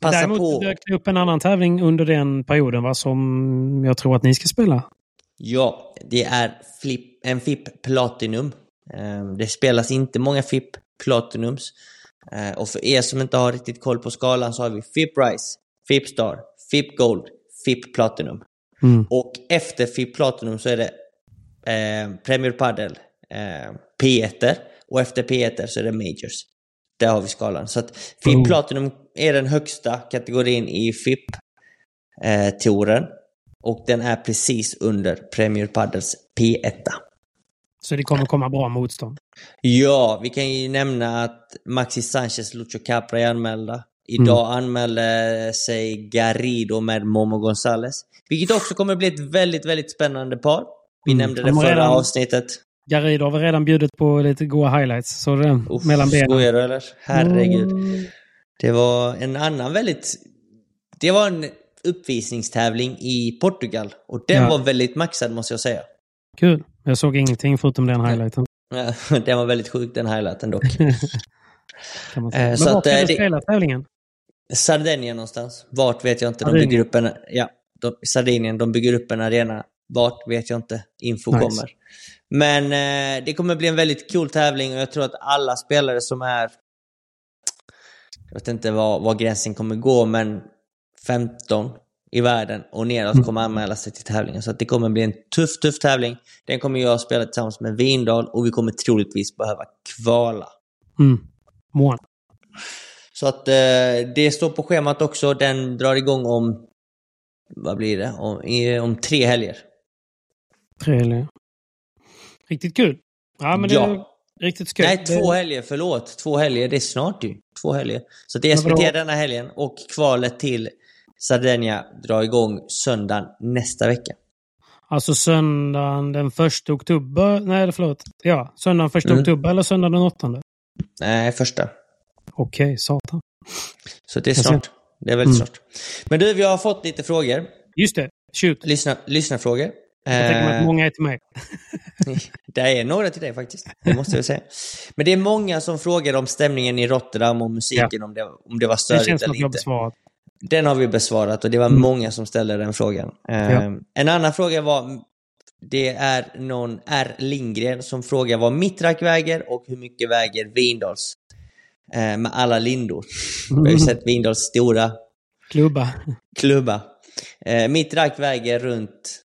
Speaker 3: passa
Speaker 2: Däremot
Speaker 3: på.
Speaker 2: dök det upp en annan tävling under den perioden va, som jag tror att ni ska spela.
Speaker 3: Ja, det är flip, en FIP Platinum. Eh, Det spelas inte många FIP Platinums. Eh, Och för er som inte har riktigt koll på skalan så har vi FIP Rise, FIP Star, FIP Gold, FIP Platinum.
Speaker 2: Mm.
Speaker 3: Och efter FIP Platinum så är det eh, Premier Padel, eh, P1 och efter P1 så är det Majors. Där har vi skalan. Så att FIP
Speaker 2: Oh.
Speaker 3: Platinum är den högsta kategorin i FIP-touren. och den är precis under Premier Padels P1.
Speaker 2: Så det kommer komma bra motstånd.
Speaker 3: Ja, vi kan ju nämna att Maxi Sanchez, Lucho Capra är anmälda. Idag
Speaker 2: Mm.
Speaker 3: anmälde sig Garrido med Momo Gonzales. Vilket också kommer bli ett väldigt, väldigt spännande par. Vi
Speaker 2: Mm,
Speaker 3: nämnde det förra
Speaker 2: redan-
Speaker 3: avsnittet.
Speaker 2: Garrido har väl redan bjudit på lite goa highlights. Så det
Speaker 3: Uff,
Speaker 2: mellan benen.
Speaker 3: Skojar du eller? Herregud.
Speaker 2: Mm.
Speaker 3: Det var en annan väldigt... Det var en uppvisningstävling i Portugal. Och den
Speaker 2: Ja.
Speaker 3: var väldigt maxad måste jag säga.
Speaker 2: Kul. Jag såg ingenting förutom den highlighten.
Speaker 3: Ja, Den var väldigt sjuk den highlighten dock.
Speaker 2: Kan man säga.
Speaker 3: Eh,
Speaker 2: Men
Speaker 3: så
Speaker 2: var
Speaker 3: att,
Speaker 2: ska
Speaker 3: eh,
Speaker 2: du spela tävlingen?
Speaker 3: Sardinien någonstans. Vart vet jag inte. De bygger upp en... Ja, de, Sardinien. De bygger upp en arena. Vart vet jag inte. Info
Speaker 2: Nice.
Speaker 3: kommer. Men eh, det kommer bli en väldigt cool tävling och jag tror att alla spelare som är... Jag vet inte var, var gränsen kommer gå, men 15 i världen och neråt
Speaker 2: Mm.
Speaker 3: kommer anmäla sig till tävlingen. Så det kommer bli en tuff, tuff tävling. Den kommer jag spela tillsammans med Vindal och vi kommer troligtvis behöva kvala.
Speaker 2: Mm. Mån.
Speaker 3: Så att eh, det står på schemat också. Den drar igång om, vad blir det, om, i, om tre helger.
Speaker 2: Trevlig. Riktigt kul. Ja, men det
Speaker 3: Ja.
Speaker 2: är riktigt skoj.
Speaker 3: Nej,
Speaker 2: Det-
Speaker 3: två helger, förlåt. Två helger, det är snart ju. Två helger. Så det är? SVT denna helgen och kvalet till Sardinia drar igång söndagen nästa vecka.
Speaker 2: Alltså söndagen den första oktober. Nej, förlåt. Ja, söndagen första
Speaker 3: Mm.
Speaker 2: oktober eller söndagen den åttonde?
Speaker 3: Nej, första.
Speaker 2: Okej, satan.
Speaker 3: Så det är snart. Det är väldigt
Speaker 2: Mm.
Speaker 3: snart. Men du, vi har fått lite frågor.
Speaker 2: Just det. Shoot.
Speaker 3: Lyssna, lyssnarfrågor.
Speaker 2: Jag tänker mig
Speaker 3: Eh,
Speaker 2: att många är till mig.
Speaker 3: Det är några till dig faktiskt, det måste jag säga. Men det är många som frågar om stämningen i Rotterdam och musiken, om, det, om det var
Speaker 2: Det
Speaker 3: störigt
Speaker 2: känns som
Speaker 3: eller
Speaker 2: att jag har
Speaker 3: inte.
Speaker 2: besvarat.
Speaker 3: Den har vi besvarat och det var
Speaker 2: Mm.
Speaker 3: många som ställde den frågan.
Speaker 2: Ja.
Speaker 3: En annan fråga var, det är någon R. Lindgren som frågar vad Mittrak väger och hur mycket väger Vindals eh, med alla lindor. Vi har ju sett Vindals stora
Speaker 2: Klubba.
Speaker 3: klubba. Eh, mitt rack väger runt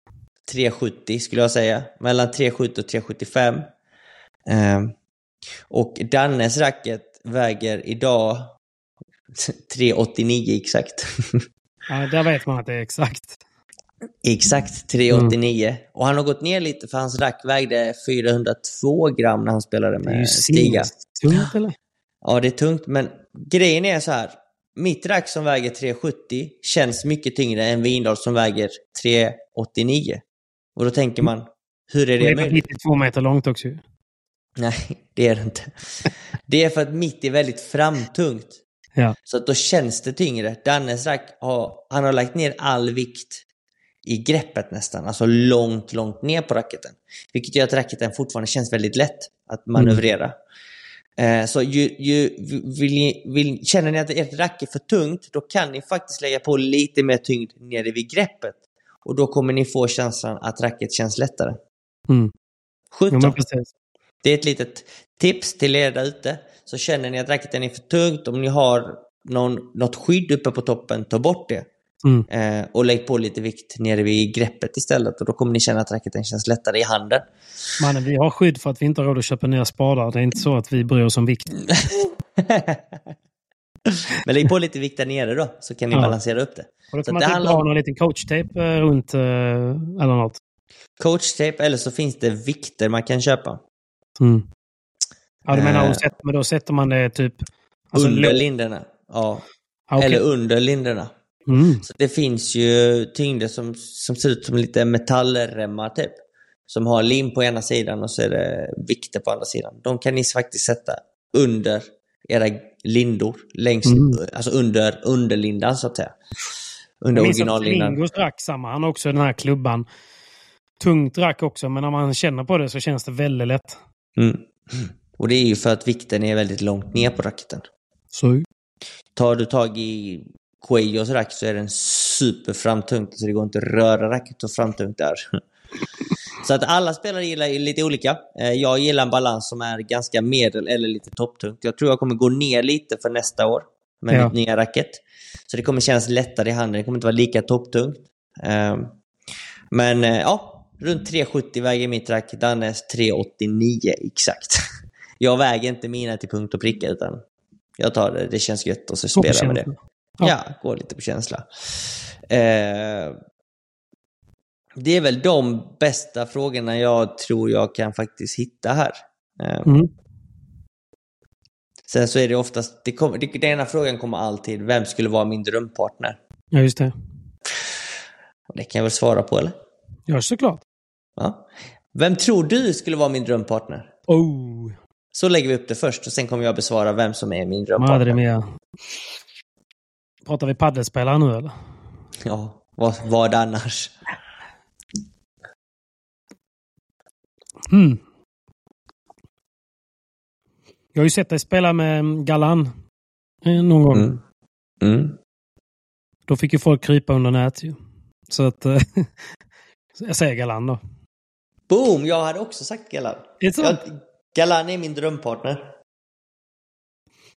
Speaker 3: 370 skulle jag säga. Mellan 370 och 375. Eh, och Dannes racket väger idag 389 exakt.
Speaker 2: Ja, där vet man att det är exakt.
Speaker 3: exakt 389. Och han har gått ner lite för hans rack vägde 402 gram när han spelade
Speaker 2: Det är ju
Speaker 3: med Stiga.
Speaker 2: tungt eller?
Speaker 3: Ja, det är tungt, men grejen är så här. Mitt rack som väger 370 känns mycket tyngre än Vindal som väger 389. Och då tänker man, hur är
Speaker 2: Det
Speaker 3: det
Speaker 2: är
Speaker 3: möjligt?
Speaker 2: 92 meter långt också.
Speaker 3: Nej, det är det inte. Det är för att mitt är väldigt framtungt.
Speaker 2: Ja.
Speaker 3: Så att då känns det tyngre. Dannes rack har, han har lagt ner all vikt i greppet nästan. Alltså långt, långt ner på racketen. Vilket gör att racketen fortfarande känns väldigt lätt att manövrera. Eh, så ju, ju, vill ni, vill, känner ni att ert rack är för tungt, då kan ni faktiskt lägga på lite mer tyngd nere vid greppet. Och då kommer ni få känslan att racket känns lättare.
Speaker 2: Mm.
Speaker 3: 17.
Speaker 2: Ja.
Speaker 3: Det är ett litet tips till er där ute. Så känner ni att racket är för tungt, om ni har någon, något skydd uppe på toppen, ta bort det.
Speaker 2: Mm.
Speaker 3: Eh, och lägg på lite vikt nere vid greppet istället och då kommer ni känna att racketen känns lättare i handen.
Speaker 2: Mannen, vi har skydd för att vi inte har råd att köpa nya spadar. Det är inte så att vi bryr oss om vikt.
Speaker 3: Men lägg på lite vikt där nere då, så kan ni
Speaker 2: Ja.
Speaker 3: balansera upp det.
Speaker 2: Och då kan man
Speaker 3: det
Speaker 2: typ
Speaker 3: handlar
Speaker 2: ha någon liten coachtejp eh, runt eh, eller något.
Speaker 3: Coachtape eller så finns det vikter man kan köpa.
Speaker 2: Mm. Ja, du menar,
Speaker 3: Eh.
Speaker 2: sätter, men då sätter man det typ... alltså,
Speaker 3: under
Speaker 2: lågt.
Speaker 3: linderna. Ja.
Speaker 2: Okej.
Speaker 3: Eller under linderna.
Speaker 2: Mm.
Speaker 3: Så det finns ju tyngder som, som ser ut som lite metallremmar typ. Som har lim på ena sidan och så är det vikter på andra sidan. De kan ni faktiskt sätta under era lindor. Längst,
Speaker 2: Mm.
Speaker 3: Alltså under underlindan så att säga. Under
Speaker 2: Jag minns
Speaker 3: originallindan.
Speaker 2: Lingos drack samma. Han har också den här klubban. Tungt rack också, men när man känner på det så känns det väldigt lätt.
Speaker 3: Mm. Och det är ju för att vikten är väldigt långt ner på racketen.
Speaker 2: Så.
Speaker 3: Tar du tag i Cuellos rack så är den superframtungt, så det går inte att röra racket så framtungt där. Så att alla spelare gillar lite olika. Eh, Jag gillar en balans som är ganska medel eller lite topptungt. Jag tror jag kommer gå ner lite för nästa år med
Speaker 2: Ja.
Speaker 3: mitt nya racket. Så det kommer kännas lättare i handen, det kommer inte vara lika topptungt. Eh, Men eh, ja, runt 370 väger mitt rack, Dannes 389 exakt. Jag väger inte mina till punkt och pricka utan jag tar det, det känns gött och så spelar jag med det. Ja,
Speaker 2: Ja.
Speaker 3: går lite på känsla. Eh, det är väl de bästa frågorna jag tror jag kan faktiskt hitta här. Eh,
Speaker 2: Mm.
Speaker 3: Sen så är det oftast, det kommer, det, den ena frågan kommer alltid, vem skulle vara min drömpartner?
Speaker 2: Ja, just det.
Speaker 3: Det kan jag väl svara på eller?
Speaker 2: Ja, såklart.
Speaker 3: Ja. Vem tror du skulle vara min drömpartner?
Speaker 2: Oh,
Speaker 3: Så lägger vi upp det först och sen kommer jag besvara vem som är min
Speaker 2: madre
Speaker 3: drömpartner.
Speaker 2: mia. Pratar vi paddelspelare nu eller?
Speaker 3: Ja, vad, vad annars?
Speaker 2: Mm. Jag har ju sett dig spela med Galan eh, någon gång.
Speaker 3: Mm. Mm.
Speaker 2: Då fick ju folk krypa under nät ju. Så att... eh, jag säger Galan då.
Speaker 3: Boom! Jag hade också sagt Galan.
Speaker 2: Är det så?
Speaker 3: Jag, Galan är min drömpartner.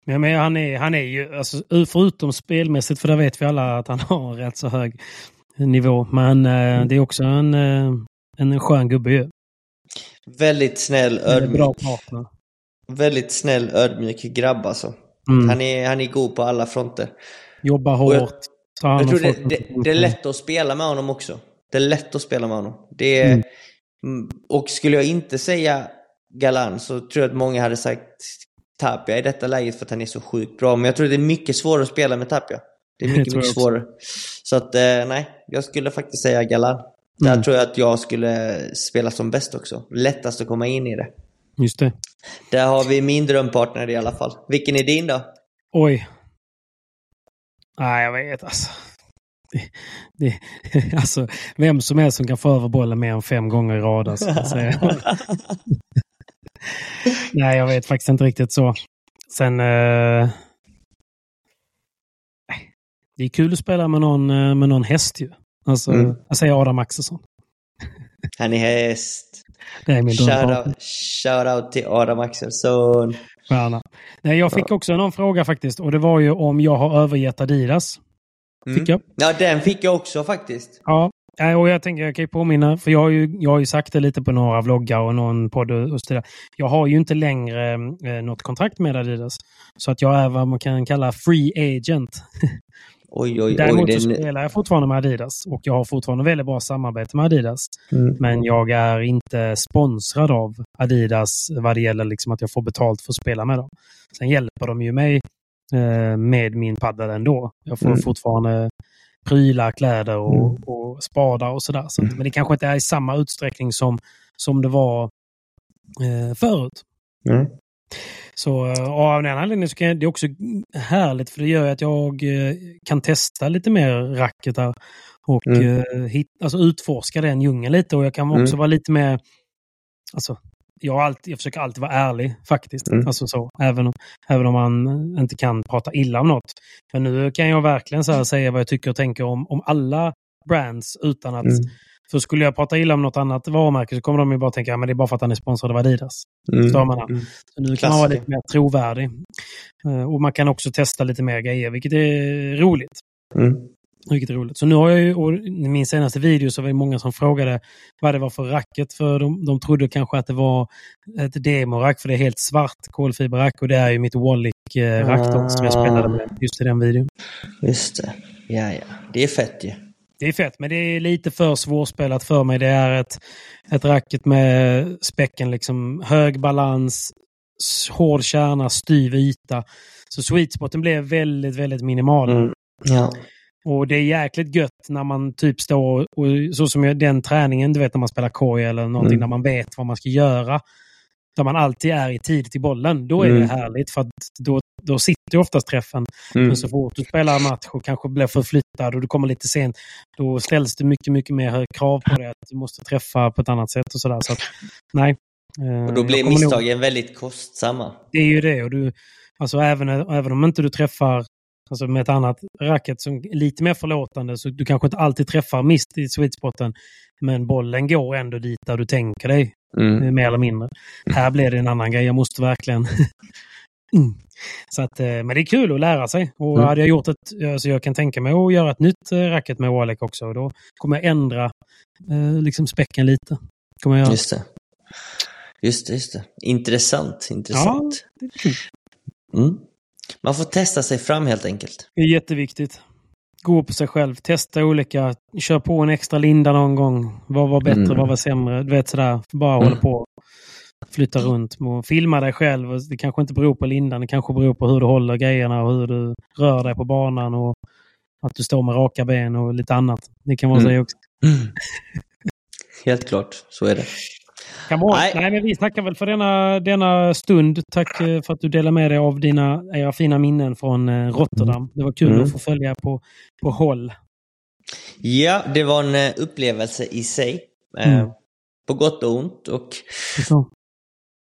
Speaker 2: Men, men han, är, han är ju, alltså, förutom spelmässigt, för där vet vi alla att han har rätt så hög nivå. Men eh, det är också en, eh, en skön gubbe ju.
Speaker 3: Väldigt snäll, ödmjuk.
Speaker 2: bra partner.
Speaker 3: Väldigt snäll, ödmjuk grabb alltså.
Speaker 2: Mm.
Speaker 3: Han, är, han är god på alla fronter.
Speaker 2: Jobbar
Speaker 3: Och jag-
Speaker 2: hårt.
Speaker 3: Jag
Speaker 2: om
Speaker 3: tror det, det, det är lätt att spela med honom också. Det är lätt att spela med honom. Det är,
Speaker 2: Mm.
Speaker 3: Mm, Och skulle jag inte säga Galan så tror jag att många hade sagt Tapia i detta läget för att han är så sjukt bra. Men jag tror det är mycket svårare att spela med Tapia. Det är mycket, mycket svårare. Så att eh, nej, jag skulle faktiskt säga Galan. Där
Speaker 2: Mm.
Speaker 3: tror jag att jag skulle spela som bäst också. Lättast att komma in i det.
Speaker 2: Just det.
Speaker 3: Där har vi min drömpartner i alla fall. Vilken är din då?
Speaker 2: Oj. Nej, jag vet alltså. Det, det, alltså. Vem som helst som kan få över bollen mer än fem gånger i rad. Alltså. Nej, jag vet faktiskt inte riktigt så. Sen... Eh, det är kul att spela med någon, eh, med någon häst ju. Alltså,
Speaker 3: Mm.
Speaker 2: Jag säger Adam Axelsson.
Speaker 3: Han är häst.
Speaker 2: Det är min.
Speaker 3: Shoutout shout out till Adam Axelsson.
Speaker 2: Stjärna. Nej, jag fick också någon fråga faktiskt. Och det var ju om jag har övergett Adidas.
Speaker 3: Mm.
Speaker 2: Fick jag.
Speaker 3: Ja, den fick jag också faktiskt.
Speaker 2: Ja, och jag tänker jag kan ju påminna, för jag har ju, jag har ju sagt det lite på några vloggar och någon podd och så vidare. Jag har ju inte längre eh, något kontrakt med Adidas. Så att jag är vad man kan kalla free agent.
Speaker 3: Oj, oj, oj.
Speaker 2: Däremot
Speaker 3: Det
Speaker 2: så
Speaker 3: är...
Speaker 2: spelar jag fortfarande med Adidas och jag har fortfarande väldigt bra samarbete med Adidas.
Speaker 3: Mm.
Speaker 2: Men jag är inte sponsrad av Adidas vad det gäller liksom att jag får betalt för att spela med dem. Sen hjälper de ju mig med min paddel ändå. Jag får
Speaker 3: Mm.
Speaker 2: fortfarande prylar, kläder och,
Speaker 3: Mm.
Speaker 2: och spadar och sådär. Så,
Speaker 3: Mm.
Speaker 2: Men det kanske inte är i samma utsträckning som, som det var eh, förut.
Speaker 3: Mm.
Speaker 2: Så eh, av den anledningen så kan jag, det är också härligt för det gör att jag eh, kan testa lite mer racketar och
Speaker 3: Mm.
Speaker 2: eh, hit, alltså utforska den djungeln lite och jag kan också
Speaker 3: Mm.
Speaker 2: vara lite mer Alltså, jag, alltid, jag försöker alltid vara ärlig faktiskt.
Speaker 6: Mm.
Speaker 2: Alltså så, även, om, även om man inte kan prata illa om något. Men nu kan jag verkligen så säga vad jag tycker och tänker om, om alla brands utan att...
Speaker 6: Mm.
Speaker 2: För skulle jag prata illa om något annat varumärke så kommer de ju bara tänka att det är bara för att han är sponsrad av Adidas. Man?
Speaker 6: Mm.
Speaker 2: Så nu kan man vara lite mer trovärdig. Eh, Och man kan också testa lite mer grejer, vilket är roligt.
Speaker 6: Mm.
Speaker 2: Vilket är roligt. Så nu har jag ju, och i min senaste video så var det många som frågade vad det var för racket. För de, de trodde kanske att det var ett demorack för det är helt svart kolfiberrack och det är ju mitt Wallick-rack då, som jag spelade med just i den videon.
Speaker 3: Just det. Ja, ja. Det är fett ju.
Speaker 2: Det är fett, men det är lite för svårspelat för mig. Det är ett, ett racket med späcken, liksom hög balans, hård kärna, styv yta. Så sweet spoten blev väldigt, väldigt minimal.
Speaker 6: Mm.
Speaker 3: Ja.
Speaker 2: Och det är jäkligt gött när man typ står och så som den träningen, du vet när man spelar korg eller någonting,
Speaker 6: Mm.
Speaker 2: när man vet vad man ska göra. Där man alltid är i tid till bollen. Då är det
Speaker 6: Mm.
Speaker 2: härligt för att då, då sitter ju oftast träffen.
Speaker 6: Mm.
Speaker 2: Men så fort du spelar match och kanske blir förflyttad och du kommer lite sent, då ställs det mycket, mycket mer krav på dig att du måste träffa på ett annat sätt och sådär. Så att, nej. Eh,
Speaker 3: Och då
Speaker 2: jag
Speaker 3: blir
Speaker 2: kommer nog-
Speaker 3: misstagen väldigt kostsamma.
Speaker 2: det är ju det. Och du, alltså även, även om inte du träffar alltså med ett annat racket som är lite mer förlåtande, så du kanske inte alltid träffar mist i sweet spoten. Men bollen går ändå dit där du tänker dig,
Speaker 6: Mm.
Speaker 2: eh, mer eller mindre. Här blir det en annan grej. Jag måste verkligen... Mm. Så att, eh, men det är kul att lära sig. Och
Speaker 6: Mm.
Speaker 2: hade jag gjort ett, alltså jag kan tänka mig att göra ett nytt eh, racket med Walek också. Och då kommer jag ändra eh, liksom späcken lite. Kommer jag göra.
Speaker 3: Just det. Just det, just det. Intressant, intressant.
Speaker 2: det är kul.
Speaker 3: Mm. Man får testa sig fram helt enkelt.
Speaker 2: Det är jätteviktigt. Gå på sig själv, testa olika, kör på en extra linda någon gång. Vad var bättre,
Speaker 6: Mm.
Speaker 2: vad var sämre? Du vet sådär, bara
Speaker 3: Mm.
Speaker 2: hålla på. Flytta runt, och filma dig själv. Det kanske inte beror på lindan, det kanske beror på hur du håller grejerna och hur du rör dig på banan och att du står med raka ben och lite annat. Det kan vara
Speaker 3: Mm.
Speaker 2: så också.
Speaker 3: Helt klart, så är det.
Speaker 2: Come on.
Speaker 3: Nej.
Speaker 2: Nej. men vi tackar väl för denna, denna stund. Tack eh, för att du delar med dig av dina era fina minnen från eh, Rotterdam. Det var kul
Speaker 6: Mm.
Speaker 2: att få följa på, på håll.
Speaker 3: Ja, det var en eh, upplevelse i sig. Eh,
Speaker 2: Mm.
Speaker 3: På gott och ont. Och,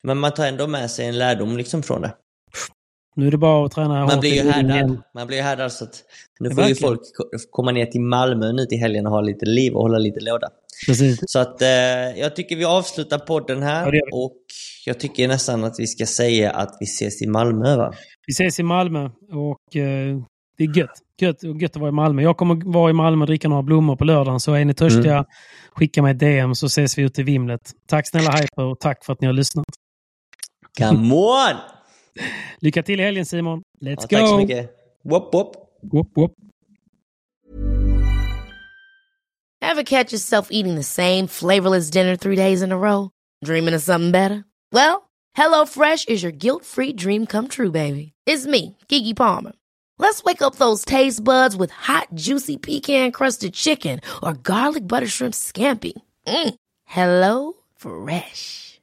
Speaker 3: men man tar ändå med sig en lärdom liksom från det.
Speaker 2: Nu är det bara att träna
Speaker 3: Man blir ju härdad.
Speaker 2: igen.
Speaker 3: Man blir ju härdad så att nu får ju folk ko- komma ner till Malmö nu till helgen och ha lite liv och hålla lite låda.
Speaker 2: Precis.
Speaker 3: Så att eh, jag tycker vi avslutar podden här
Speaker 2: Ja,
Speaker 3: och jag tycker nästan att vi ska säga att vi ses i Malmö va?
Speaker 2: Vi ses i Malmö och eh, det är gött. Gött, och gött att vara i Malmö. Jag kommer vara i Malmö och dricka några blommor på lördagen. Så är ni törstiga,
Speaker 3: Mm.
Speaker 2: skicka mig ett DM så ses vi ute i vimlet. Tack snälla Hyper och tack för att ni har lyssnat.
Speaker 3: Come on!
Speaker 2: Lycka till i helgen Simon. Let's
Speaker 3: Ja,
Speaker 2: go!
Speaker 3: tack så mycket. Whoop, whoop.
Speaker 2: Whoop, whoop.
Speaker 4: Ever catch yourself eating the same flavorless dinner three days in a row? Dreaming of something better? Well, Hello Fresh is your guilt-free dream come true, baby. It's me, Kiki Palmer. Let's wake up those taste buds with hot, juicy pecan-crusted chicken or garlic butter shrimp scampi. Mm. Hello Fresh.